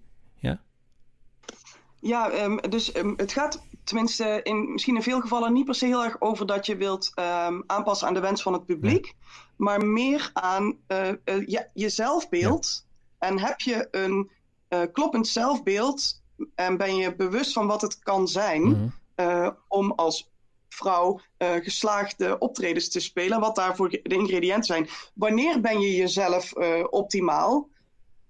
Ja, ehm, dus ehm, het gaat tenminste in misschien in veel gevallen niet per se heel erg over dat je wilt ehm, aanpassen aan de wens van het publiek, maar meer aan eh, je, je zelfbeeld. En heb je een eh, kloppend zelfbeeld en ben je bewust van wat het kan zijn Mhm. om als vrouw geslaagde optredens te spelen, wat daarvoor de ingrediënten zijn. Wanneer ben je jezelf optimaal?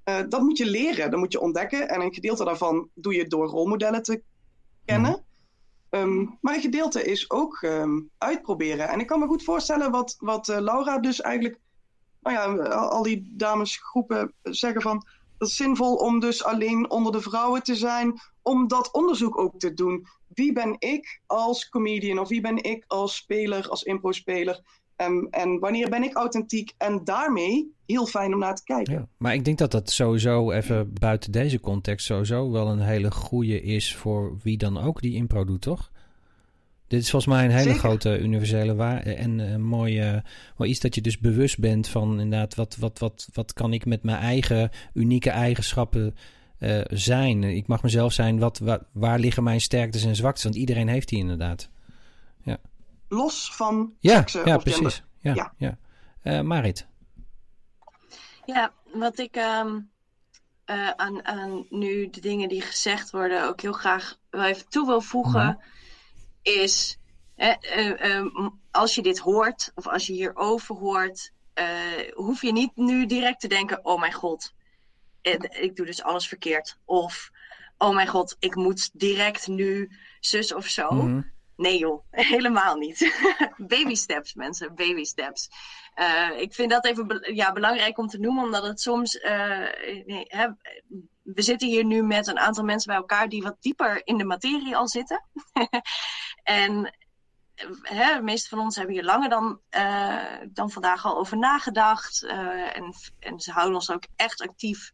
Eh, dat moet je leren, dat moet je ontdekken. En een gedeelte daarvan doe je door rolmodellen te kennen. Ehm, maar een gedeelte is ook ehm, uitproberen. En ik kan me goed voorstellen wat, wat eh, Laura dus eigenlijk, nou ja, al, die damesgroepen zeggen van, het is zinvol om dus alleen onder de vrouwen te zijn, om dat onderzoek ook te doen. Wie ben ik als comedian of wie ben ik als speler, als impro-speler? Ehm, en wanneer ben ik authentiek? En daarmee heel fijn om naar te kijken. Ja, maar ik denk dat dat sowieso even buiten deze context sowieso wel een hele goede is voor wie dan ook die impro doet, toch? Dit is volgens mij een hele Zeker. grote universele waarde en een mooie, mooi iets dat je dus bewust bent van inderdaad wat, wat, wat, wat kan ik met mijn eigen unieke eigenschappen eh, zijn. Ik mag mezelf zijn, wat, waar, waar liggen mijn sterktes en zwaktes? Want iedereen heeft die inderdaad. Los van Ja, seksen ja of precies. gender. Ja, Ja. ja. Eh, Marit. Ja, wat ik ehm, eh, aan, aan nu de dingen die gezegd worden ook heel graag wel even toe wil voegen, Mhm. is hè, eh, ehm, als je dit hoort of als je hierover hoort, eh, hoef je niet nu direct te denken: oh mijn god, en ik doe dus alles verkeerd. Of oh mijn god, ik moet direct nu zus of zo. Mhm. Nee joh, helemaal niet. baby steps mensen, baby steps. Eh, ik vind dat even ja, belangrijk om te noemen, omdat het soms... eh, nee, hè, we zitten hier nu met een aantal mensen bij elkaar die wat dieper in de materie al zitten. en eh, hè, de meeste van ons hebben hier langer dan, eh, dan vandaag al over nagedacht. eh, en, en ze houden ons ook echt actief,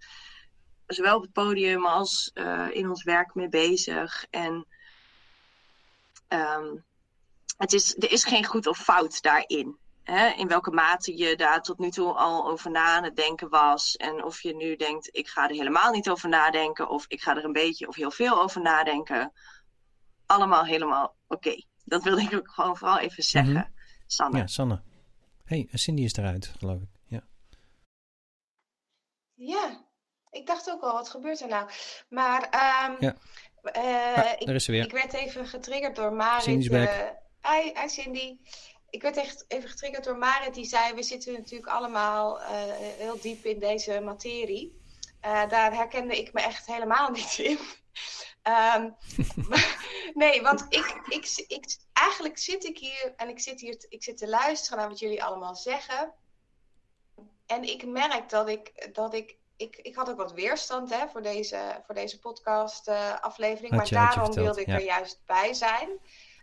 zowel op het podium als eh, in ons werk mee bezig. En Ehm, het is, er is geen goed of fout daarin. Hè? In welke mate je daar tot nu toe al over na aan het denken was. En of je nu denkt, ik ga er helemaal niet over nadenken. Of ik ga er een beetje of heel veel over nadenken. Allemaal helemaal oké. Dat wilde ik ook gewoon vooral even zeggen. Mhm. Sanne. Ja, Sanne. hey, Cindy is eruit, geloof ik. Ja. Ja, ik dacht ook al, wat gebeurt er nou? Maar ehm, Ja. Ah, ik, is weer. ik werd even getriggerd door Marit. Eh, hi, hi Cindy. Ik werd echt even getriggerd door Marit, die zei: We zitten natuurlijk allemaal eh, heel diep in deze materie. Daar herkende ik me echt helemaal niet in. Ehm, nee, want ik, ik, ik, eigenlijk zit ik hier en ik zit hier te- ik zit te luisteren naar wat jullie allemaal zeggen. En ik merk dat ik, dat ik, ik, ik had ook wat weerstand hè, voor deze, voor deze podcast eh, Maar daarom verteld, wilde ik ja. er juist bij zijn.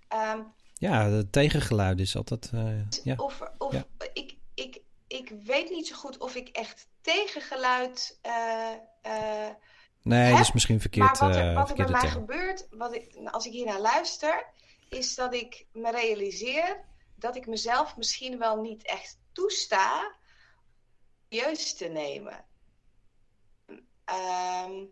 Ehm, Ja, het tegengeluid is altijd. eh, ja. of of Ja. ik, ik, ik weet niet zo goed of ik echt tegengeluid. eh, Nee, dat is misschien verkeerd. maar wat er, wat bij mij term. gebeurt, wat ik, als ik hier naar luister, is dat ik me realiseer dat ik mezelf misschien wel niet echt toesta serieus te nemen. Ehm,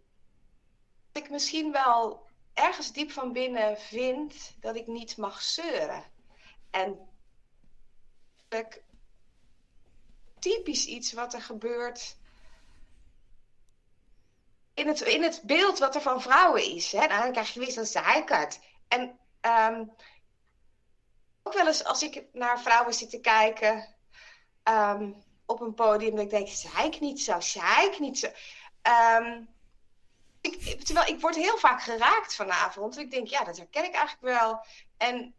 dat ik misschien wel ergens diep van binnen vind dat ik niet mag zeuren. En ik, typisch iets wat er gebeurt in het, in het beeld wat er van vrouwen is. Hè? Nou, dan krijg je weer zo'n zeikert. En ehm, ook wel eens als ik naar vrouwen zit te kijken ehm, op een podium, dat ik denk, zeik niet zo, zeik niet zo. Ehm, ik, terwijl ik word heel vaak geraakt vanavond. Ik denk, ja, dat herken ik eigenlijk wel. En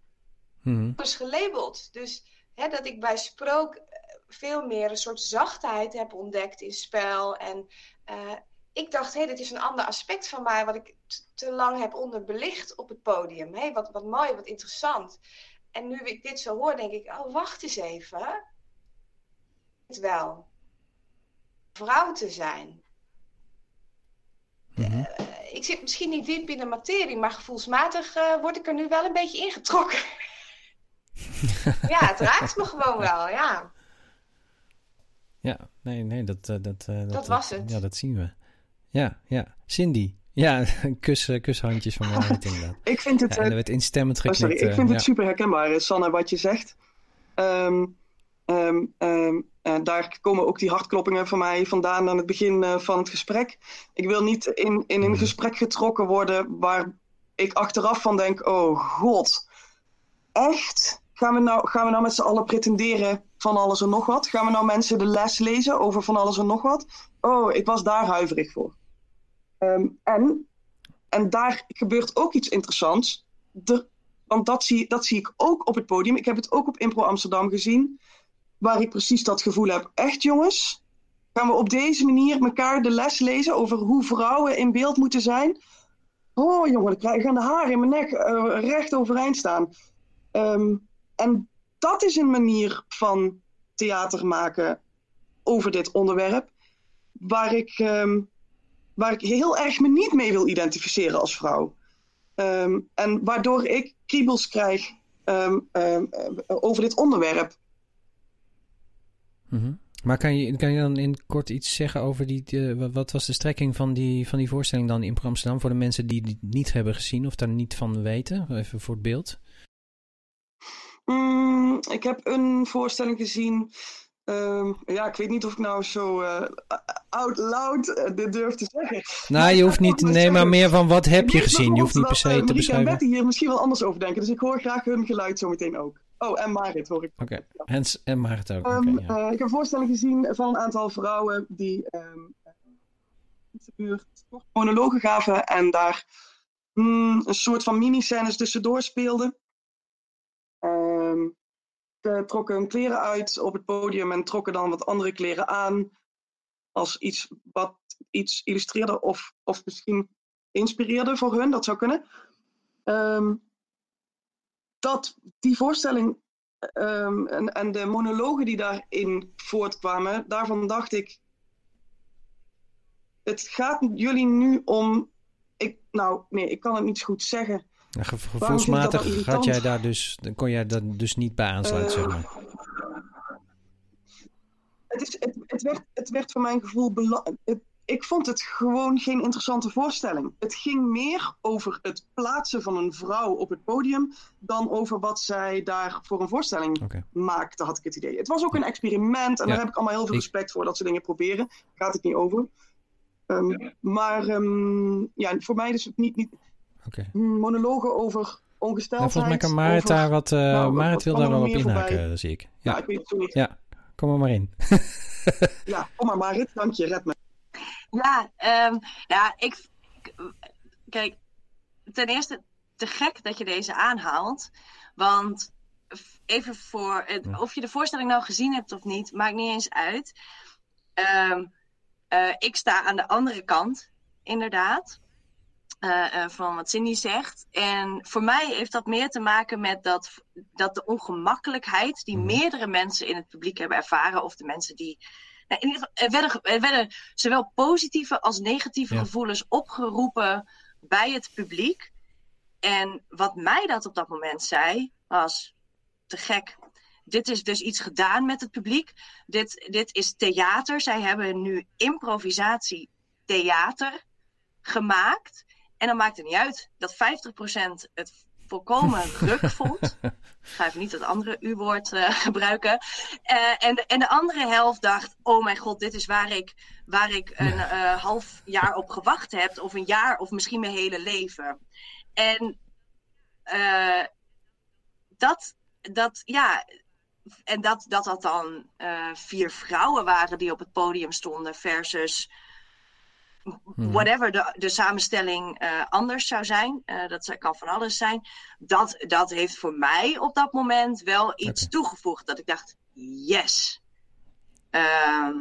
Mhm. is gelabeld. Dus hè, dat ik bij Sprook eh, veel meer een soort zachtheid heb ontdekt in spel. En eh, ik dacht, hé, hey, dit is een ander aspect van mij wat ik te lang heb onderbelicht op het podium. Hé, hey, wat, wat mooi, wat interessant. En nu ik dit zo hoor, denk ik, oh, wacht eens even. Het wel. Vrouw te zijn. Mhm. Uh, ik zit misschien niet diep in de materie, maar gevoelsmatig uh, word ik er nu wel een beetje ingetrokken. ja, het raakt me gewoon wel, ja. Ja, nee, nee, dat... Uh, dat, dat, dat was het. Ja, dat zien we. Ja, ja. Cindy. Ja, kus, kushandjes van mij inderdaad. ik vind het... Ja, en er werd instemmend geknikt. Oh, sorry, ik vind het super herkenbaar, Sanne, wat je zegt. Um, um, um, daar komen ook die hartkloppingen van mij vandaan aan het begin uh, van het gesprek. Ik wil niet in, in een gesprek getrokken worden waar ik achteraf van denk: oh god, echt? Gaan we nou, gaan we nou met z'n allen pretenderen van alles en nog wat? Gaan we nou mensen de les lezen over van alles en nog wat? Oh, ik was daar huiverig voor. Um, en, en daar gebeurt ook iets interessants. De, want dat zie, dat zie ik ook op het podium. Ik heb het ook op Impro Amsterdam gezien. Waar ik precies dat gevoel heb. Echt jongens, gaan we op deze manier elkaar de les lezen over hoe vrouwen in beeld moeten zijn? Oh jongen, ik krijg aan de haren in mijn nek uh, recht overeind staan. Um, en dat is een manier van theater maken over dit onderwerp. Waar ik, um, waar ik heel erg me niet mee wil identificeren als vrouw. Um, en waardoor ik kriebels krijg over dit onderwerp. Mm -hmm. Maar kan je, kan je dan in kort iets zeggen over die. Uh, wat was de strekking van die, van die voorstelling dan in Amsterdam voor de mensen die het niet hebben gezien of daar niet van weten? Even voor het beeld. Mm, ik heb een voorstelling gezien. Um, ja, ik weet niet of ik nou zo uh, out loud uh, dit durf te zeggen. Nou, je hoeft niet. Nee, maar meer van wat heb je gezien? Je hoeft niet per se uh, te beschrijven. en Betty hier misschien wel anders over denken, dus ik hoor graag hun geluid zo meteen ook. Oh, en Marit hoor ik. Oké, okay. Hens en Marit ook. Um, okay, ja. uh, ik heb een voorstelling gezien van een aantal vrouwen die um, in de buurt monologen gaven en daar mm, een soort van mini-scènes tussendoor speelden. Um, ze trokken hun kleren uit op het podium en trokken dan wat andere kleren aan. Als iets wat iets illustreerde of, of misschien inspireerde voor hun, dat zou kunnen. Um, dat die voorstelling um, en, en de monologen die daarin voortkwamen, daarvan dacht ik. Het gaat jullie nu om. Ik, nou, nee, ik kan het niet zo goed zeggen. Ja, gevoelsmatig had jij daar dus, kon jij daar dus niet bij aansluiten, uh, zeg maar. Het, is, het, het, werd, het werd voor mijn gevoel belangrijk. Ik vond het gewoon geen interessante voorstelling. Het ging meer over het plaatsen van een vrouw op het podium dan over wat zij daar voor een voorstelling okay. maakte, had ik het idee. Het was ook een experiment en Ja. daar heb ik allemaal heel veel respect voor dat ze dingen proberen. Daar gaat het niet over. Um, maar um, ja, voor mij is het niet, niet Oké. monologen over Nou, ongesteldheid. volgens mij kan Marit over- daar wat. eh nou, Marit wat wil daar wel op inhaken, voorbij? zie ik. Ja, Ja, ik weet het zo niet. ja. kom er maar in. Ja, kom maar Marit, dank je, red me. Ja, ehm, ja, ik. Kijk, ten eerste te gek dat je deze aanhaalt. Want even voor. het-. Of je de voorstelling nou gezien hebt of niet, maakt niet eens uit. Ehm, eh, ik sta aan de andere kant, inderdaad. eh, eh, van wat Cindy zegt. En voor mij heeft dat meer te maken met dat, dat de ongemakkelijkheid die Mhm. meerdere mensen in het publiek hebben ervaren, of de mensen die. Nou, in ieder geval, er werden, er werden zowel positieve als negatieve Ja. gevoelens opgeroepen bij het publiek. En wat mij dat op dat moment zei, was te gek. Dit is dus iets gedaan met het publiek. Dit, dit is theater. Zij hebben nu improvisatie theater gemaakt. En dan maakt het niet uit dat 50% het volkomen ruk vond. Ik ga even niet het andere U-woord eh, gebruiken. Eh, en, de, en de andere helft dacht: Oh mijn god, dit is waar ik, waar ik een eh, half jaar op gewacht heb, of een jaar, of misschien mijn hele leven. En dat, dat, ja. En dat dat, dat dan vier vrouwen waren die op het podium stonden, versus. Whatever de, de samenstelling eh, anders zou zijn. eh, dat kan van alles zijn. Dat, dat heeft voor mij op dat moment wel iets toegevoegd. Dat ik dacht, yes. Ehm,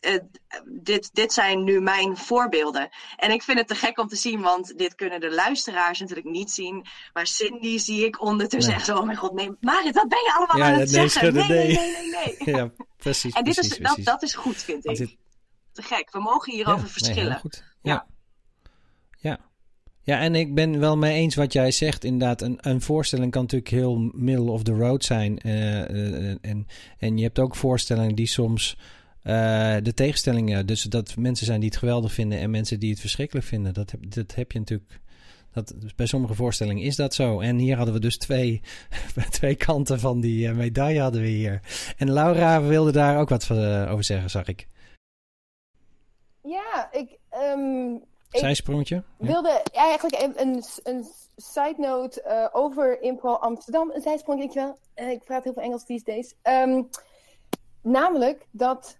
eh, dit, dit zijn nu mijn voorbeelden. En ik vind het te gek om te zien, want dit kunnen de luisteraars natuurlijk niet zien. Maar Cindy zie ik ondertussen echt zo, oh mijn god, nee, Marit, wat ben je allemaal Ja, aan nee, het zeggen? nee, nee, nee. nee. Ja, precies. En dit precies, is, dat, dat is goed, vind ik. Te gek, we mogen hierover Ja, verschillen. goed. Ja. ja. Ja, en ik ben wel mee eens wat jij zegt. Inderdaad, een, een voorstelling kan natuurlijk heel middle of the road zijn. eh, eh, en, en je hebt ook voorstellingen die soms eh, de tegenstellingen... Dus dat mensen zijn die het geweldig vinden en mensen die het verschrikkelijk vinden. Dat heb, dat heb je natuurlijk... Dat, dus bij sommige voorstellingen is dat zo. En hier hadden we dus twee, twee kanten van die eh, medaille hadden we hier. En Laura wilde daar ook wat eh, over zeggen, zag ik. Ja, ik, ik Zijsprongetje? Ja. wilde eigenlijk een, een, een side note eh, over Impro Amsterdam. Een zijsprong, denk je wel. Eh, ik praat heel veel Engels these days. Ehm, namelijk dat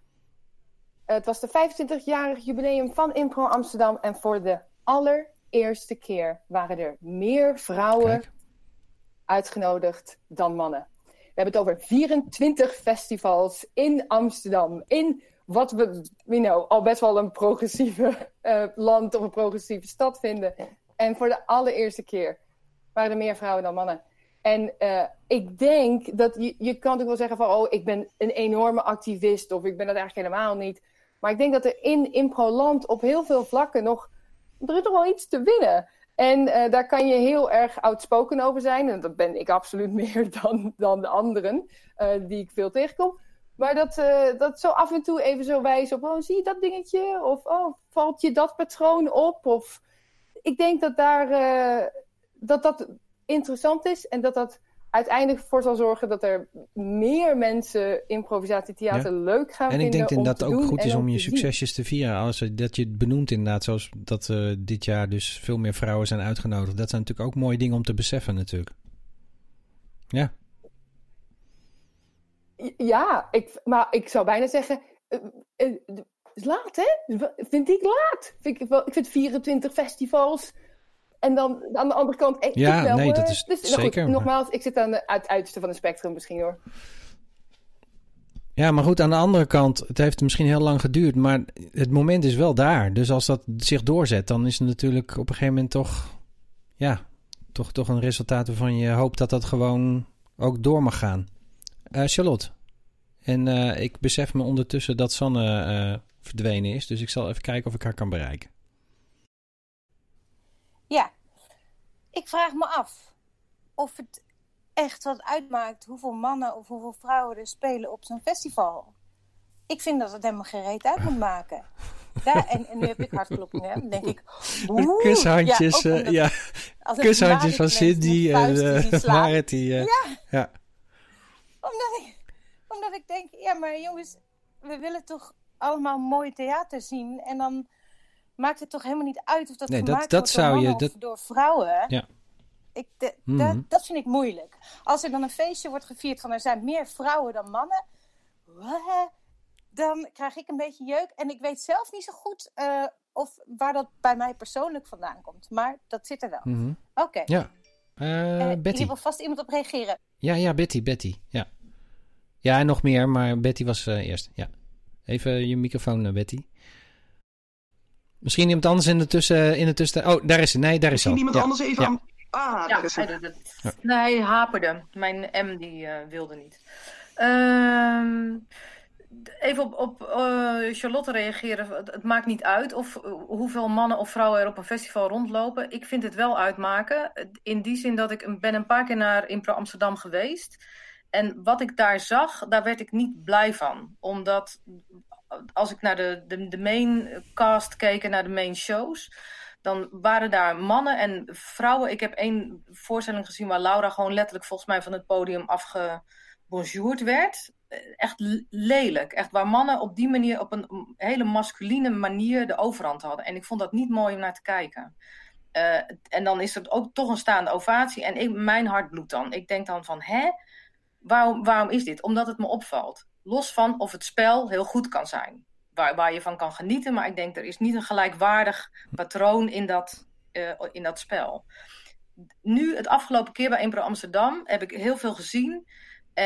het was de 25-jarig jubileum van Impro Amsterdam. En voor de allereerste keer waren er meer vrouwen Kijk. uitgenodigd dan mannen. We hebben het over 24 festivals in Amsterdam. In wat we you know, al best wel een progressieve eh, land of een progressieve stad vinden. En voor de allereerste keer waren er meer vrouwen dan mannen. En eh, ik denk dat je, je kan natuurlijk wel zeggen van... oh, ik ben een enorme activist of ik ben dat eigenlijk helemaal niet. Maar ik denk dat er in Improland op heel veel vlakken nog... er is toch wel iets te winnen. En eh, daar kan je heel erg outspoken over zijn. En dat ben ik absoluut meer dan, dan de anderen die ik veel tegenkom. Maar dat, eh, dat zo af en toe even zo wijzen op... oh, zie je dat dingetje? Of oh, valt je dat patroon op? Of ik denk dat daar... eh, dat dat interessant is en dat dat uiteindelijk voor zal zorgen dat er meer mensen improvisatietheater leuk gaan En ik vinden denk inderdaad te ook goed is om je te succesjes te vieren. Als, dat je het benoemt inderdaad, zoals dat eh, dit jaar dus veel meer vrouwen zijn uitgenodigd. Dat zijn natuurlijk ook mooie dingen om te beseffen natuurlijk. Ja, Ja, ik, maar ik zou bijna zeggen. eh, eh, is laat, hè? Vind ik laat. Vind ik, wel, ik vind 24 festivals. En dan aan de andere kant. eh, Ja, ik wel, nee, dat eh, is dus, nou zeker, nogmaals, ik zit aan uit het uiterste van het spectrum misschien hoor. Ja, maar goed, aan de andere kant, het heeft misschien heel lang geduurd, maar het moment is wel daar. Dus als dat zich doorzet, dan is het natuurlijk op een gegeven moment toch, ja, toch, toch een resultaat waarvan je hoopt dat dat gewoon ook door mag gaan. Eh, Charlotte, en eh, ik besef me ondertussen dat Sanne eh, verdwenen is, dus ik zal even kijken of ik haar kan bereiken. Ja, ik vraag me af of het echt wat uitmaakt hoeveel mannen of hoeveel vrouwen er spelen op zo'n festival. Ik vind dat het helemaal geen reet uit moet maken. Daar, en, en nu heb ik hartkloppingen. Dan denk ik. oeh, Kushandjes, ja, kushandjes van Cindy en slaan. Marit die, Ja. ja. Omdat ik, omdat ik denk, ja, maar jongens, we willen toch allemaal mooi theater zien. En dan maakt het toch helemaal niet uit of dat Nee, dat- gemaakt dat wordt door zou je- dat- door vrouwen. Ja. Ik, de- Mhm. dat, dat vind ik moeilijk. Als er dan een feestje wordt gevierd van er zijn meer vrouwen dan mannen, dan krijg ik een beetje jeuk. En ik weet zelf niet zo goed eh, of waar dat bij mij persoonlijk vandaan komt. Maar dat zit er wel. Mhm. Oké. Ja. Eh, Eh, Hier Betty. wil vast iemand op reageren. Ja, ja, Betty, Betty. Ja, ja en nog meer, maar Betty was eh, eerst. Ja. Even je microfoon, Betty. Misschien iemand anders in de tussen... In de tussen oh, daar is ze. Nee, daar is ze iemand Ja. anders even Ja. aan... Ah, Ja, daar is hij. Ja. Nee, hij haperde. Mijn M die eh, wilde niet. Ehm, even op, op eh, Charlotte reageren. Het, maakt niet uit of hoeveel mannen of vrouwen er op een festival rondlopen. Ik vind het wel uitmaken. In die zin dat ik ben een paar keer naar Impro Amsterdam geweest. En wat ik daar zag, daar werd ik niet blij van. Omdat als ik naar de, de, main cast keek en naar de main shows dan waren daar mannen en vrouwen. Ik heb één voorstelling gezien waar Laura gewoon letterlijk volgens mij van het podium afgebonjourd werd. Echt lelijk. Echt waar mannen op die manier, op een hele masculine manier de overhand hadden. En ik vond dat niet mooi om naar te kijken. Eh, en dan is er ook toch een staande ovatie. En ik, mijn hart bloedt dan. Ik denk dan van, hè? Waarom, waarom is dit? Omdat het me opvalt. Los van of het spel heel goed kan zijn waar, waar je van kan genieten. Maar ik denk, er is niet een gelijkwaardig patroon in dat, eh, in dat spel. Nu, het afgelopen keer bij Impro Amsterdam, heb ik heel veel gezien.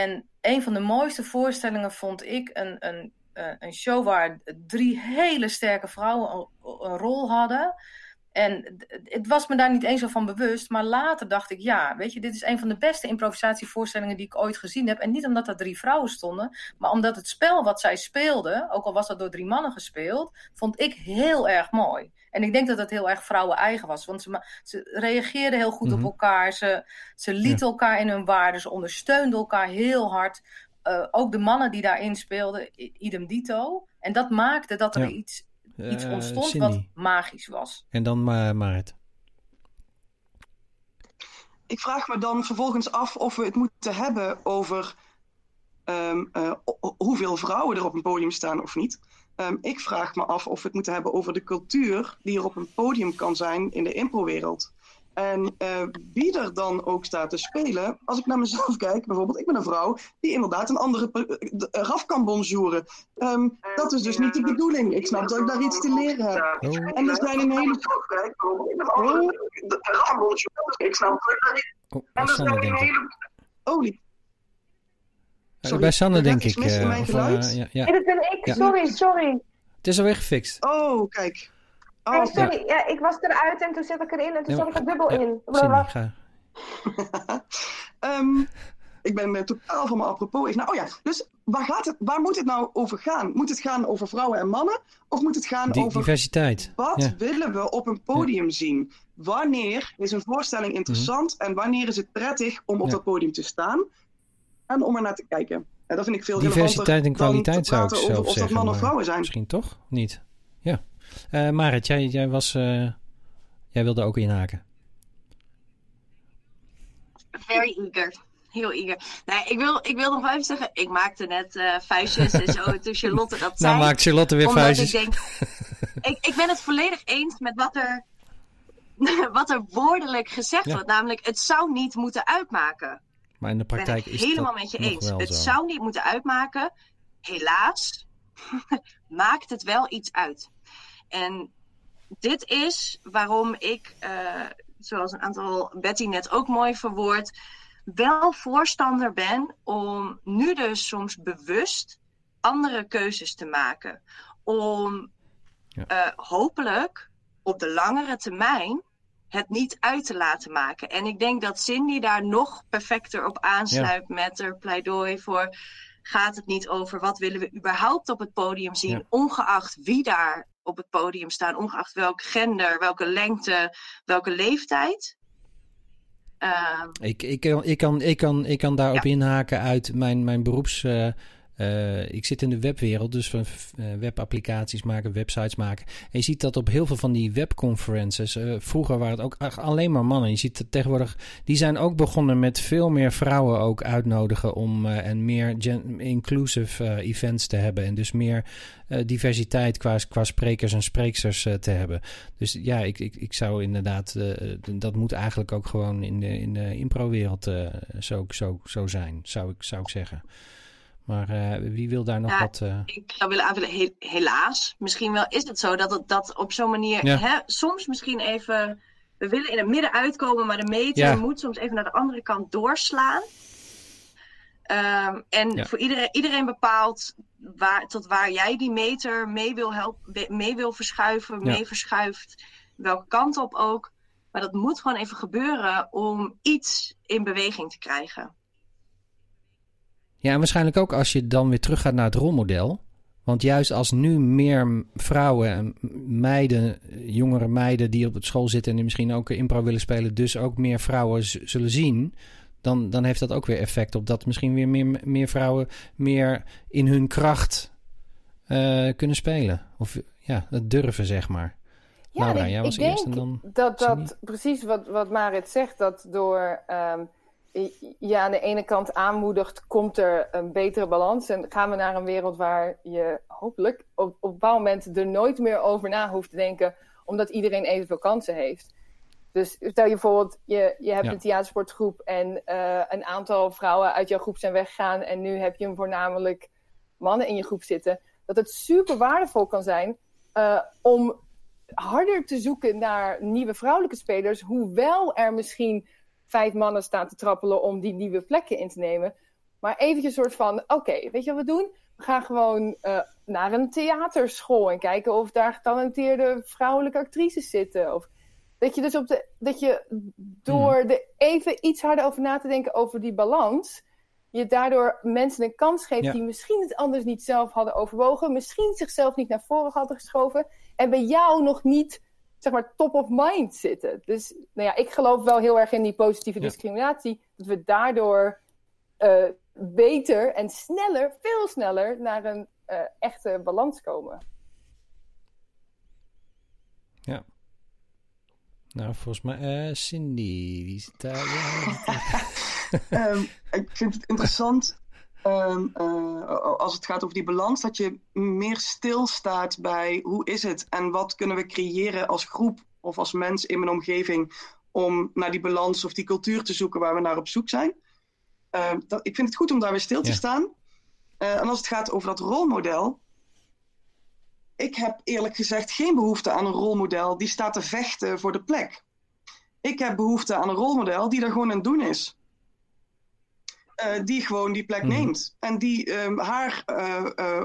En een van de mooiste voorstellingen vond ik een, een een show waar drie hele sterke vrouwen een rol hadden. En het was me daar niet eens zo van bewust. Maar later dacht ik, ja, weet je, dit is een van de beste improvisatievoorstellingen die ik ooit gezien heb. En niet omdat er drie vrouwen stonden, maar omdat het spel wat zij speelden, ook al was dat door drie mannen gespeeld, vond ik heel erg mooi. En ik denk dat het heel erg vrouwen-eigen was. Want ze, ze reageerden heel goed op mhm. elkaar. Ze, ze lieten elkaar in hun waarde. Ze ondersteunden elkaar heel hard. Uh, ook de mannen die daarin speelden, idem dito. En dat maakte dat er iets iets eh, ontstond wat magisch was. En dan uh, Marit. Ik vraag me dan vervolgens af of we het moeten hebben over um, uh, hoeveel vrouwen er op een podium staan of niet. Um, ik vraag me af of we het moeten hebben over de cultuur die er op een podium kan zijn in de improwereld. En uh, wie er dan ook staat te spelen, als ik naar mezelf kijk, bijvoorbeeld, ik ben een vrouw die inderdaad een andere uh, raf kan bonjouren. Um, dat is dus niet de bedoeling. Ik snap dat ik daar iets te leren heb. Oh. En er zijn een hele. Oh. Ik snap dat ik daar iets. Oh, en er zijn een hele. Olie. Sorry, bij Sanne, denk ik. Uh, of, uh, ja, ja. dat ben ik. Sorry, sorry. Het is alweer gefixt. Oh, kijk. Oh, sorry, ja. ik was eruit en toen zet ik erin en toen zat ik er dubbel in. Cindy, um, ik ben uh, totaal van me apropos. Nou, oh ja, dus waar, gaat het, waar moet het nou over gaan? Moet het gaan over vrouwen en mannen? Of moet het gaan over... Diversiteit. Wat willen we op een podium zien? Wanneer is een voorstelling mhm. interessant en wanneer is het prettig om op dat podium te staan? En om er naar te kijken. En dat vind ik veel Diversiteit en kwaliteit zou ik zelf over, of dat mannen of vrouwen zijn. Misschien toch? Niet? Ja. Uh, Marit, jij, jij, was, uh, jij wilde ook inhaken. Very eager. Heel eager. Nee, ik wil, ik wil nog even zeggen, ik maakte net uh, vuistjes en zo toen Charlotte dat nou, zei. Nou maakt Charlotte weer vuistjes. Ik, denk, ik, ik ben het volledig eens met wat er, wat er woordelijk gezegd wordt. Namelijk, het zou niet moeten uitmaken. Maar in de praktijk is het helemaal met je eens. Het zou niet moeten uitmaken. Helaas maakt het wel iets uit. En dit is waarom ik, uh, zoals een aantal Betty net ook mooi verwoord, wel voorstander ben om nu dus soms bewust andere keuzes te maken. Om ja. uh, hopelijk op de langere termijn het niet uit te laten maken. En ik denk dat Cindy daar nog perfecter op aansluit ja. met haar pleidooi voor. Gaat het niet over wat willen we überhaupt op het podium zien, ja. ongeacht wie daar op het podium staan, ongeacht welk gender, welke lengte, welke leeftijd. Uh, ik, ik, ik, kan, ik, kan, ik kan daarop ja. inhaken uit mijn, mijn beroeps. Uh, ik zit in de webwereld, dus van uh, webapplicaties maken, websites maken. En je ziet dat op heel veel van die webconferences. Uh, vroeger waren het ook alleen maar mannen. Je ziet het tegenwoordig, die zijn ook begonnen met veel meer vrouwen ook uitnodigen om en meer inclusive events te hebben. En dus meer diversiteit qua, qua sprekers en spreeksters te hebben. Dus ja, ik, ik, ik zou inderdaad, dat moet eigenlijk ook gewoon in de, in de impro-wereld zo, zo, zo zijn, zou ik, zou ik zeggen. Maar uh, wie wil daar nog ja, wat... Uh... Ik zou willen aanvullen, helaas. Misschien wel is het zo dat het dat op zo'n manier... Ja. Hè, soms misschien even... We willen in het midden uitkomen, maar de meter ja. moet soms even naar de andere kant doorslaan. Um, en voor iedereen, iedereen bepaalt waar, tot waar jij die meter mee wil, helpen, mee wil verschuiven, mee verschuift. Welke kant op ook. Maar dat moet gewoon even gebeuren om iets in beweging te krijgen. Ja, en waarschijnlijk ook als je dan weer teruggaat naar het rolmodel. Want juist als nu meer vrouwen en meiden, jongere meiden die op het school zitten en die misschien ook impro willen spelen, dus ook meer vrouwen zullen zien, dan, dan heeft dat ook weer effect op dat misschien weer meer, meer vrouwen meer in hun kracht uh, kunnen spelen. Of ja, dat durven, zeg maar. Ja, Laura, jij was ik eerst en dan. Dat, dat precies wat, wat Marit zegt, dat door. Um, je aan de ene kant aanmoedigt, komt er een betere balans. En gaan we naar een wereld waar je hopelijk op, op een bepaald moment er nooit meer over na hoeft te denken, omdat iedereen evenveel kansen heeft. Dus stel je bijvoorbeeld, je, je hebt ja. een theatersportgroep en uh, een aantal vrouwen uit jouw groep zijn weggegaan en nu heb je voornamelijk mannen in je groep zitten. Dat het super waardevol kan zijn uh, om harder te zoeken naar nieuwe vrouwelijke spelers, hoewel er misschien vijf mannen staan te trappelen om die nieuwe plekken in te nemen. Maar eventjes een soort van, oké, weet je wat we doen? We gaan gewoon uh, naar een theaterschool en kijken of daar getalenteerde vrouwelijke actrices zitten. Of dat je dus op de, dat je door er even iets harder over na te denken over die balans, je daardoor mensen een kans geeft die misschien het anders niet zelf hadden overwogen, misschien zichzelf niet naar voren hadden geschoven en bij jou nog niet zeg maar top of mind zitten. Dus nou ja, ik geloof wel heel erg in die positieve discriminatie, dat we daardoor uh, beter en sneller, veel sneller naar een uh, echte balans komen. Ja. Nou, volgens mij, uh, Cindy, die zit daar. Ja, um, ik vind het interessant um, uh, als het gaat over die balans, dat je meer stilstaat bij hoe is het en wat kunnen we creëren als groep of als mens in mijn omgeving om naar die balans of die cultuur te zoeken waar we naar op zoek zijn. Uh, dat, ik vind het goed om daar weer stil te ja. staan. Uh, en als het gaat over dat rolmodel, ik heb eerlijk gezegd geen behoefte aan een rolmodel die staat te vechten voor de plek. Ik heb behoefte aan een rolmodel die er gewoon aan doen is. Uh, die gewoon die plek mm. neemt. En die um, haar uh,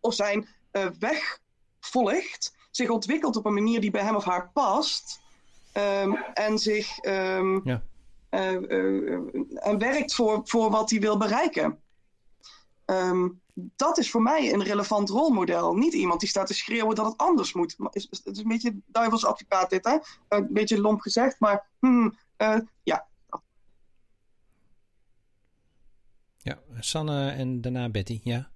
of zijn weg volgt, zich ontwikkelt op een manier die bij hem of haar past. Um, en zich um, ja. en werkt voor, voor wat hij wil bereiken. Dat is voor mij een relevant rolmodel. Niet iemand die staat te schreeuwen dat het anders moet. Het is, is een beetje duivels advocaat dit, hè? Een beetje lomp gezegd, maar hmm, ja. Ja, Sanne en daarna Betty, ja.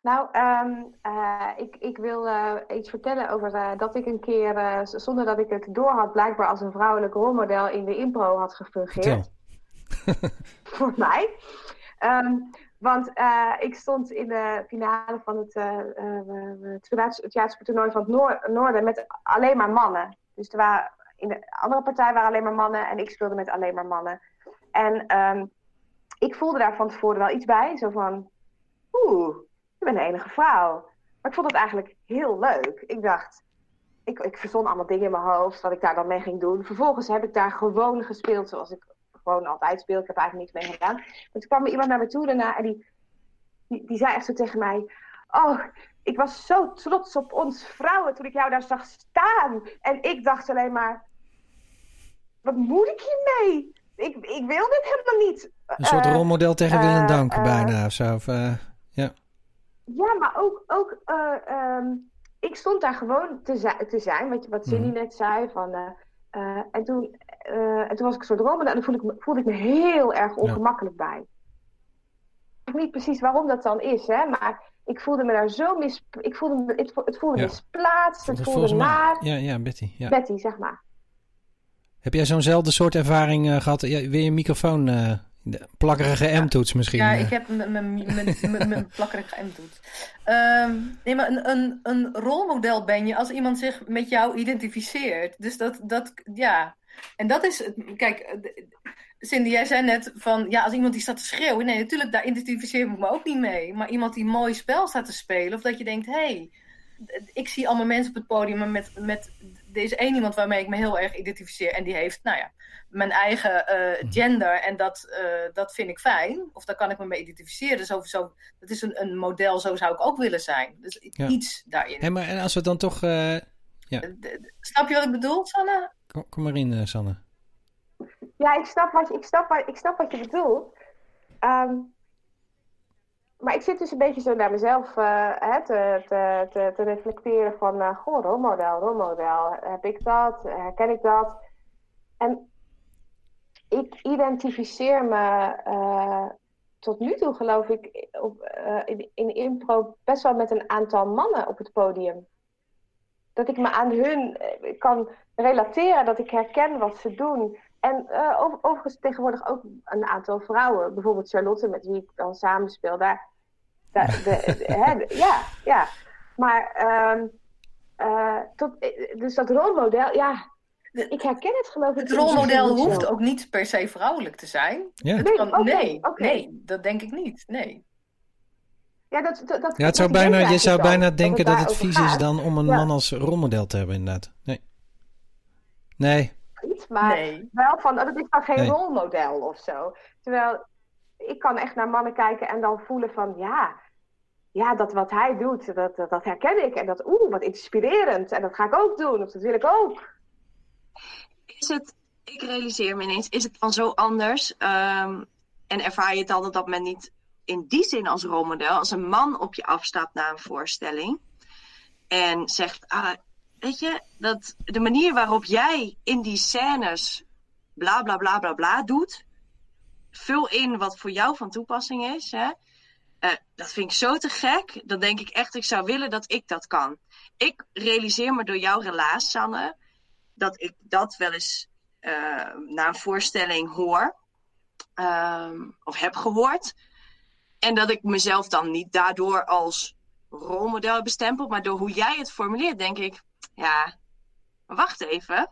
Nou, um, uh, ik, ik wil uh, iets vertellen over uh, dat ik een keer, zonder dat ik het door had, blijkbaar als een vrouwelijk rolmodel in de impro had gefungeerd. Voor mij. Um, want ik stond in de finale van het, het theatertoernooi van het Noor Noorden met alleen maar mannen. Dus er waren, in de andere partij waren alleen maar mannen en ik speelde met alleen maar mannen. En um, ik voelde daar van tevoren wel iets bij. Zo van, oeh, ik ben de enige vrouw. Maar ik vond het eigenlijk heel leuk. Ik dacht, ik, ik verzon allemaal dingen in mijn hoofd wat ik daar dan mee ging doen. Vervolgens heb ik daar gewoon gespeeld zoals ik gewoon altijd speel. Ik heb eigenlijk niks mee gedaan. Maar toen kwam er iemand naar me toe daarna en die, die, die zei echt zo tegen mij... Oh, ik was zo trots op ons vrouwen toen ik jou daar zag staan. En ik dacht alleen maar... Wat moet ik hiermee? Ik, ik wil dit helemaal niet. Een soort uh, rolmodel tegen uh, wil en dank uh, bijna of zo. Of, ja. ja, maar ook... ook um, ik stond daar gewoon te, te zijn, wat, wat Cindy mm. net zei. Van, en toen en toen was ik een soort rommel en dan voelde ik, me, voelde ik me heel erg ongemakkelijk ja. bij. Ik weet niet precies waarom dat dan is, hè, maar ik voelde me daar zo mis... Ik voelde me, het, het voelde ja. misplaatst, het voelde naar. Ja, ja, Betty. Ja. Betty, zeg maar. Heb jij zo'nzelfde soort ervaring uh, gehad? Ja, weer je microfoon... Uh, de plakkerige M-toets misschien. Ja, ik heb mijn plakkerige M-toets. Um, nee, maar een, een, een rolmodel ben je als iemand zich met jou identificeert. Dus dat, dat ja, en dat is, kijk, eh, Cindy, jij zei net van, ja, als iemand die staat te schreeuwen, nee, natuurlijk, daar identificeer ik me ook niet mee. Maar iemand die een mooi spel staat te spelen, of dat je denkt, hé, hey, ik zie allemaal mensen op het podium met, met, er is één iemand waarmee ik me heel erg identificeer en die heeft, nou ja, mijn eigen uh, gender en dat, uh, dat vind ik fijn, of daar kan ik me mee identificeren. Dus over zo, dat is een, een model, zo zou ik ook willen zijn. Dus ja. iets daarin. Hey, maar en als we dan toch, uh, ja. Snap je wat ik bedoel, Sanne? Kom, kom maar in, uh, Sanne. Ja, ik snap wat, ik snap wat, ik snap wat je bedoelt. Um, maar ik zit dus een beetje zo naar mezelf uh, hè, te, te, te, te, reflecteren van... Uh, goh, rolmodel, rolmodel. Heb ik dat? Herken ik dat? En ik identificeer me uh, tot nu toe, geloof ik, op, in, in impro best wel met een aantal mannen op het podium. Dat ik me aan hun kan relateren, dat ik herken wat ze doen. En over, overigens tegenwoordig ook een aantal vrouwen. Bijvoorbeeld Charlotte, met wie ik dan samenspeel. Daar, daar de, de, hè, ja, ja. Maar, um, uh, tot, dus dat rolmodel, ja, ik herken het geloof ik. Het rolmodel hoeft ook niet per se vrouwelijk te zijn. Ja. Nee, kan, okay, nee, okay. nee, dat denk ik niet. Nee. Ja, dat, dat, dat, ja, het zou bijna, je zou bijna denken dat het, dat het vies gaat. is dan om een ja. man als rolmodel te hebben, inderdaad. Nee. Nee. niet, maar Nee. wel van, oh, dat is dan geen Nee. rolmodel of zo. Terwijl ik kan echt naar mannen kijken en dan voelen van, ja, ja dat wat hij doet, dat, dat, herken ik. En dat, oeh, wat inspirerend. En dat ga ik ook doen, of dat wil ik ook. is het, ik realiseer me ineens, is het dan zo anders? ehm, en ervaar je het op dat moment niet in die zin als rolmodel? Als een man op je afstapt na een voorstelling en zegt, ah, weet je, dat de manier waarop jij in die scènes bla bla bla bla bla doet, vul in wat voor jou van toepassing is. Hè? Eh, dat vind ik zo te gek. Dan denk ik echt, ik zou willen dat ik dat kan. Ik realiseer me door jouw relaas, Sanne, dat ik dat wel eens eh, na een voorstelling hoor. ehm, of heb gehoord. En dat ik mezelf dan niet daardoor als rolmodel bestempel. Maar door hoe jij het formuleert, denk ik, ja, wacht even.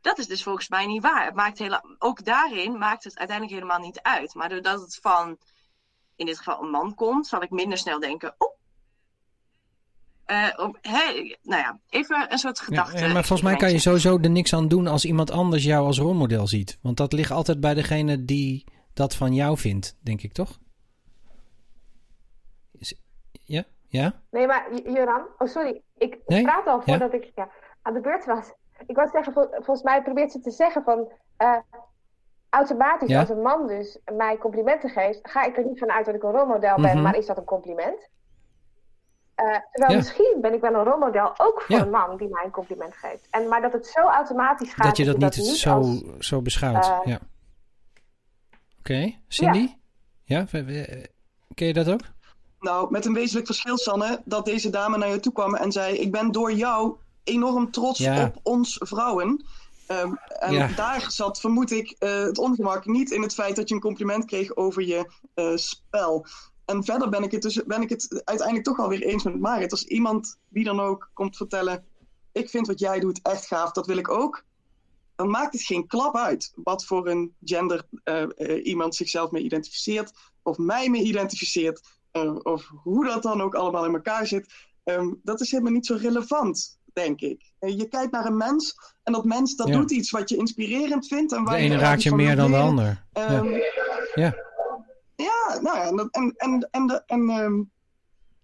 Dat is dus volgens mij niet waar. Het maakt hele, ook daarin maakt het uiteindelijk helemaal niet uit. Maar doordat het van, in dit geval een man komt, zal ik minder snel denken, oh. eh, om- hè, nou ja, even een soort gedachte. ja, maar volgens mij kan je sowieso er niks aan doen als iemand anders jou als rolmodel ziet. Want dat ligt altijd bij degene die dat van jou vindt, denk ik toch? Is- Ja? Ja? Nee, maar Joran, oh sorry, ik Nee? praat al Ja? voordat ik ja, aan de beurt was. Ik wou zeggen, vol- volgens mij probeert ze te zeggen van, eh, automatisch Ja? als een man dus mij complimenten geeft, ga ik er niet van uit dat ik een rolmodel ben, Mhm. maar is dat een compliment? Eh, terwijl Ja. misschien ben ik wel een rolmodel ook voor Ja. een man die mij een compliment geeft. En, maar dat het zo automatisch gaat dat je dat niet, zo, als... zo beschouwt. eh, ja. Oké, Cindy? Ja? Ken je dat ook? Nou, met een wezenlijk verschil, Sanne, dat deze dame naar je toe kwam en zei: Ik ben door jou enorm trots Ja. op ons vrouwen. Ehm, en Ja. daar zat, vermoed ik, eh, het ongemak niet in het feit dat je een compliment kreeg over je eh, spel. En verder ben ik, het dus, ben ik het uiteindelijk toch alweer eens met Marit. Als iemand, wie dan ook, komt vertellen: Ik vind wat jij doet echt gaaf, dat wil ik ook. Dan maakt het geen klap uit wat voor een gender eh, iemand zichzelf mee identificeert. Of mij mee identificeert. of hoe dat dan ook allemaal in elkaar zit. Ehm, dat is helemaal niet zo relevant, denk ik. Eh, je kijkt naar een mens en dat mens dat Ja. doet iets wat je inspirerend vindt. En De waar ene je raakt je meer dan de ander. Ja. Ehm, Ja. ja, nou ja, en, dat- en, en, en, de- en ehm,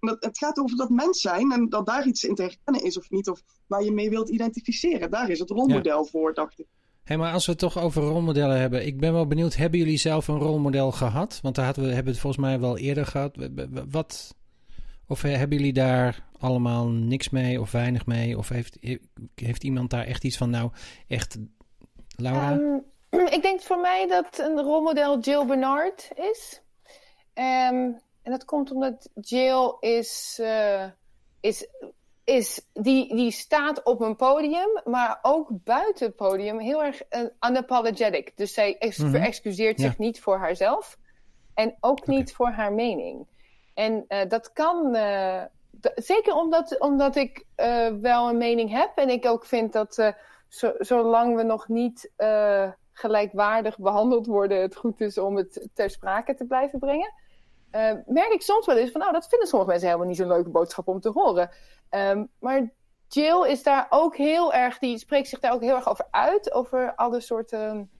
dat, het gaat over dat mens zijn en dat daar iets in te herkennen is of niet, of waar je mee wilt identificeren. Daar is het rolmodel voor, dacht ik. Hé, maar als we het toch over rolmodellen hebben. Ik ben wel benieuwd, hebben jullie zelf een rolmodel gehad? Want daar hadden we, hebben we het volgens mij wel eerder gehad. Wat, of eh, hebben jullie daar allemaal niks mee of weinig mee? Of heeft, heeft iemand daar echt iets van, nou, echt, Laura? Ehm, ik denk voor mij dat een rolmodel Jill Bernard is. Ehm, en dat komt omdat Jill is, eh, is, is die, die staat op een podium, maar ook buiten het podium heel erg eh, unapologetic. Dus zij ex- Mhm. verexcuseert Ja. zich niet voor haarzelf en ook niet voor haar mening. En eh, dat kan, eh, zeker omdat, omdat ik eh, wel een mening heb en ik ook vind dat zo, zolang we nog niet gelijkwaardig behandeld worden, het goed is om het ter sprake te blijven brengen. Merk ik soms wel eens van, nou, dat vinden sommige mensen helemaal niet zo'n leuke boodschap om te horen. Ehm, maar Jill is daar ook heel erg, die spreekt zich daar ook heel erg over uit, over alle soorten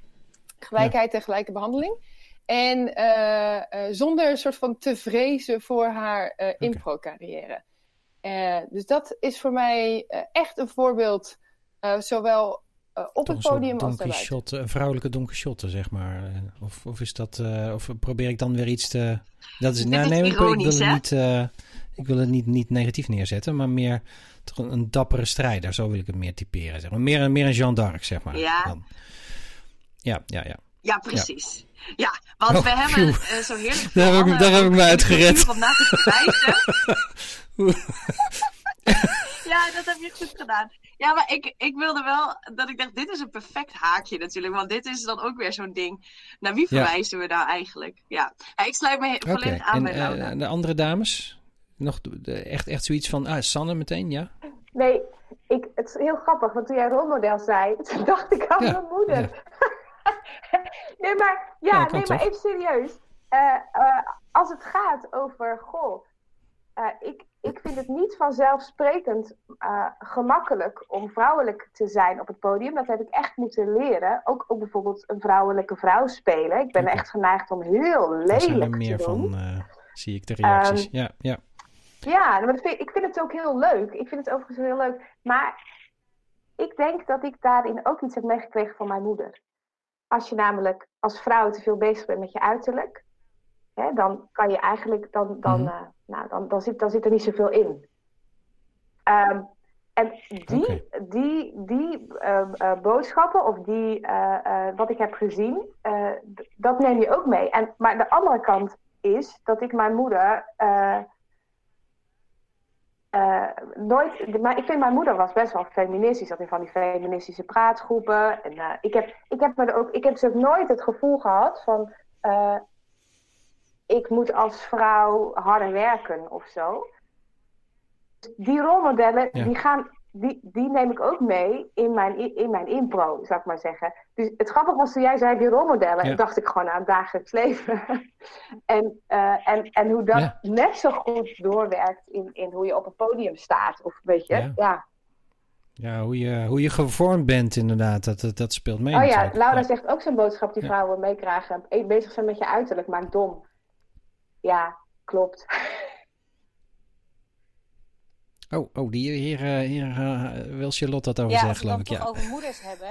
gelijkheid en gelijke behandeling. En eh, eh, zonder een soort van te vrezen voor haar eh impro-carrière. Eh, dus dat is voor mij eh, echt een voorbeeld, eh, zowel op Toch het podium als daarbuiten. Een vrouwelijke Don Quixote, zeg maar. Eh, Of, of is dat, eh, of probeer ik dan weer iets te... Dat is, nou, nee, ik, wil- ik het niet, eh, ik wil het niet, niet negatief neerzetten, maar meer toch een, een dappere strijder, zo wil ik het meer typeren. Zeg maar. meer, een- meer een Jeanne d'Arc, zeg maar. Ja. Dan. Ja, ja, ja. Ja, precies. Ja, want Oh, we hebben eh, zo heerlijk Daar heb ik- veel daar heb ik me om na te verwijzen. ja, dat heb je goed gedaan. Ja, maar ik, ik wilde wel dat ik dacht, dit is een perfect haakje natuurlijk. Want dit is dan ook weer zo'n ding. Naar wie Ja. verwijzen we nou eigenlijk? Ja, Ja, ik sluit me volledig aan en bij Laura. eh, de andere dames? Nog de- echt, echt zoiets van, ah, Sanne meteen, ja? Nee, ik, het is heel grappig, want toen jij rolmodel zei, dacht ik aan Ja, mijn moeder. nee, maar, ja, Ja, nee, maar toch? even serieus. Eh, eh, als het gaat over, goh, eh, ik, ik vind het niet vanzelfsprekend gemakkelijk om vrouwelijk te zijn op het podium. Dat heb ik echt moeten leren. Ook, ook bijvoorbeeld een vrouwelijke vrouw spelen. Ik ben okay. echt geneigd om heel lelijk meer te doen. van, uh, zie ik de reacties. Um, ja, ja. Ja, maar vind, ik vind het ook heel leuk. Ik vind het overigens heel leuk. Maar ik denk dat ik daarin ook iets heb meegekregen van mijn moeder. Als je namelijk als vrouw te veel bezig bent met je uiterlijk, hè, dan kan je eigenlijk, dan, dan, mm-hmm. uh, nou, dan, dan, zit, dan zit er niet zoveel in. Um, en die, okay. die, die uh, uh, boodschappen of die, wat ik heb gezien, dat neem je ook mee. En, maar de andere kant is dat ik mijn moeder uh, nooit, maar ik vind mijn moeder was best wel feministisch. Dat in van die feministische praatgroepen. En uh, ik, heb, ik, heb me er ook, ik heb dus ook nooit het gevoel gehad van. Uh, ik moet als vrouw harder werken of zo. Die rolmodellen, ja. die, gaan, die, die neem ik ook mee in mijn, in mijn impro, zou ik maar zeggen. Dus het grappige was toen jij zei die rolmodellen, ja. dacht ik gewoon aan het dagelijks leven. en, uh, en, en hoe dat ja. net zo goed doorwerkt in, in hoe je op een podium staat. Of weet je, ja. ja. Ja, hoe je, hoe je gevormd bent inderdaad, dat, dat, dat speelt mee. Oh ja, Laura zegt ook zo'n boodschap die vrouwen meekrijgen. Bezig zijn met je uiterlijk maakt dom. Ja, klopt. Oh, oh die hier, hier uh, wil Charlotte dat over ja, zeggen, geloof ik. Ja, over moeders hebben.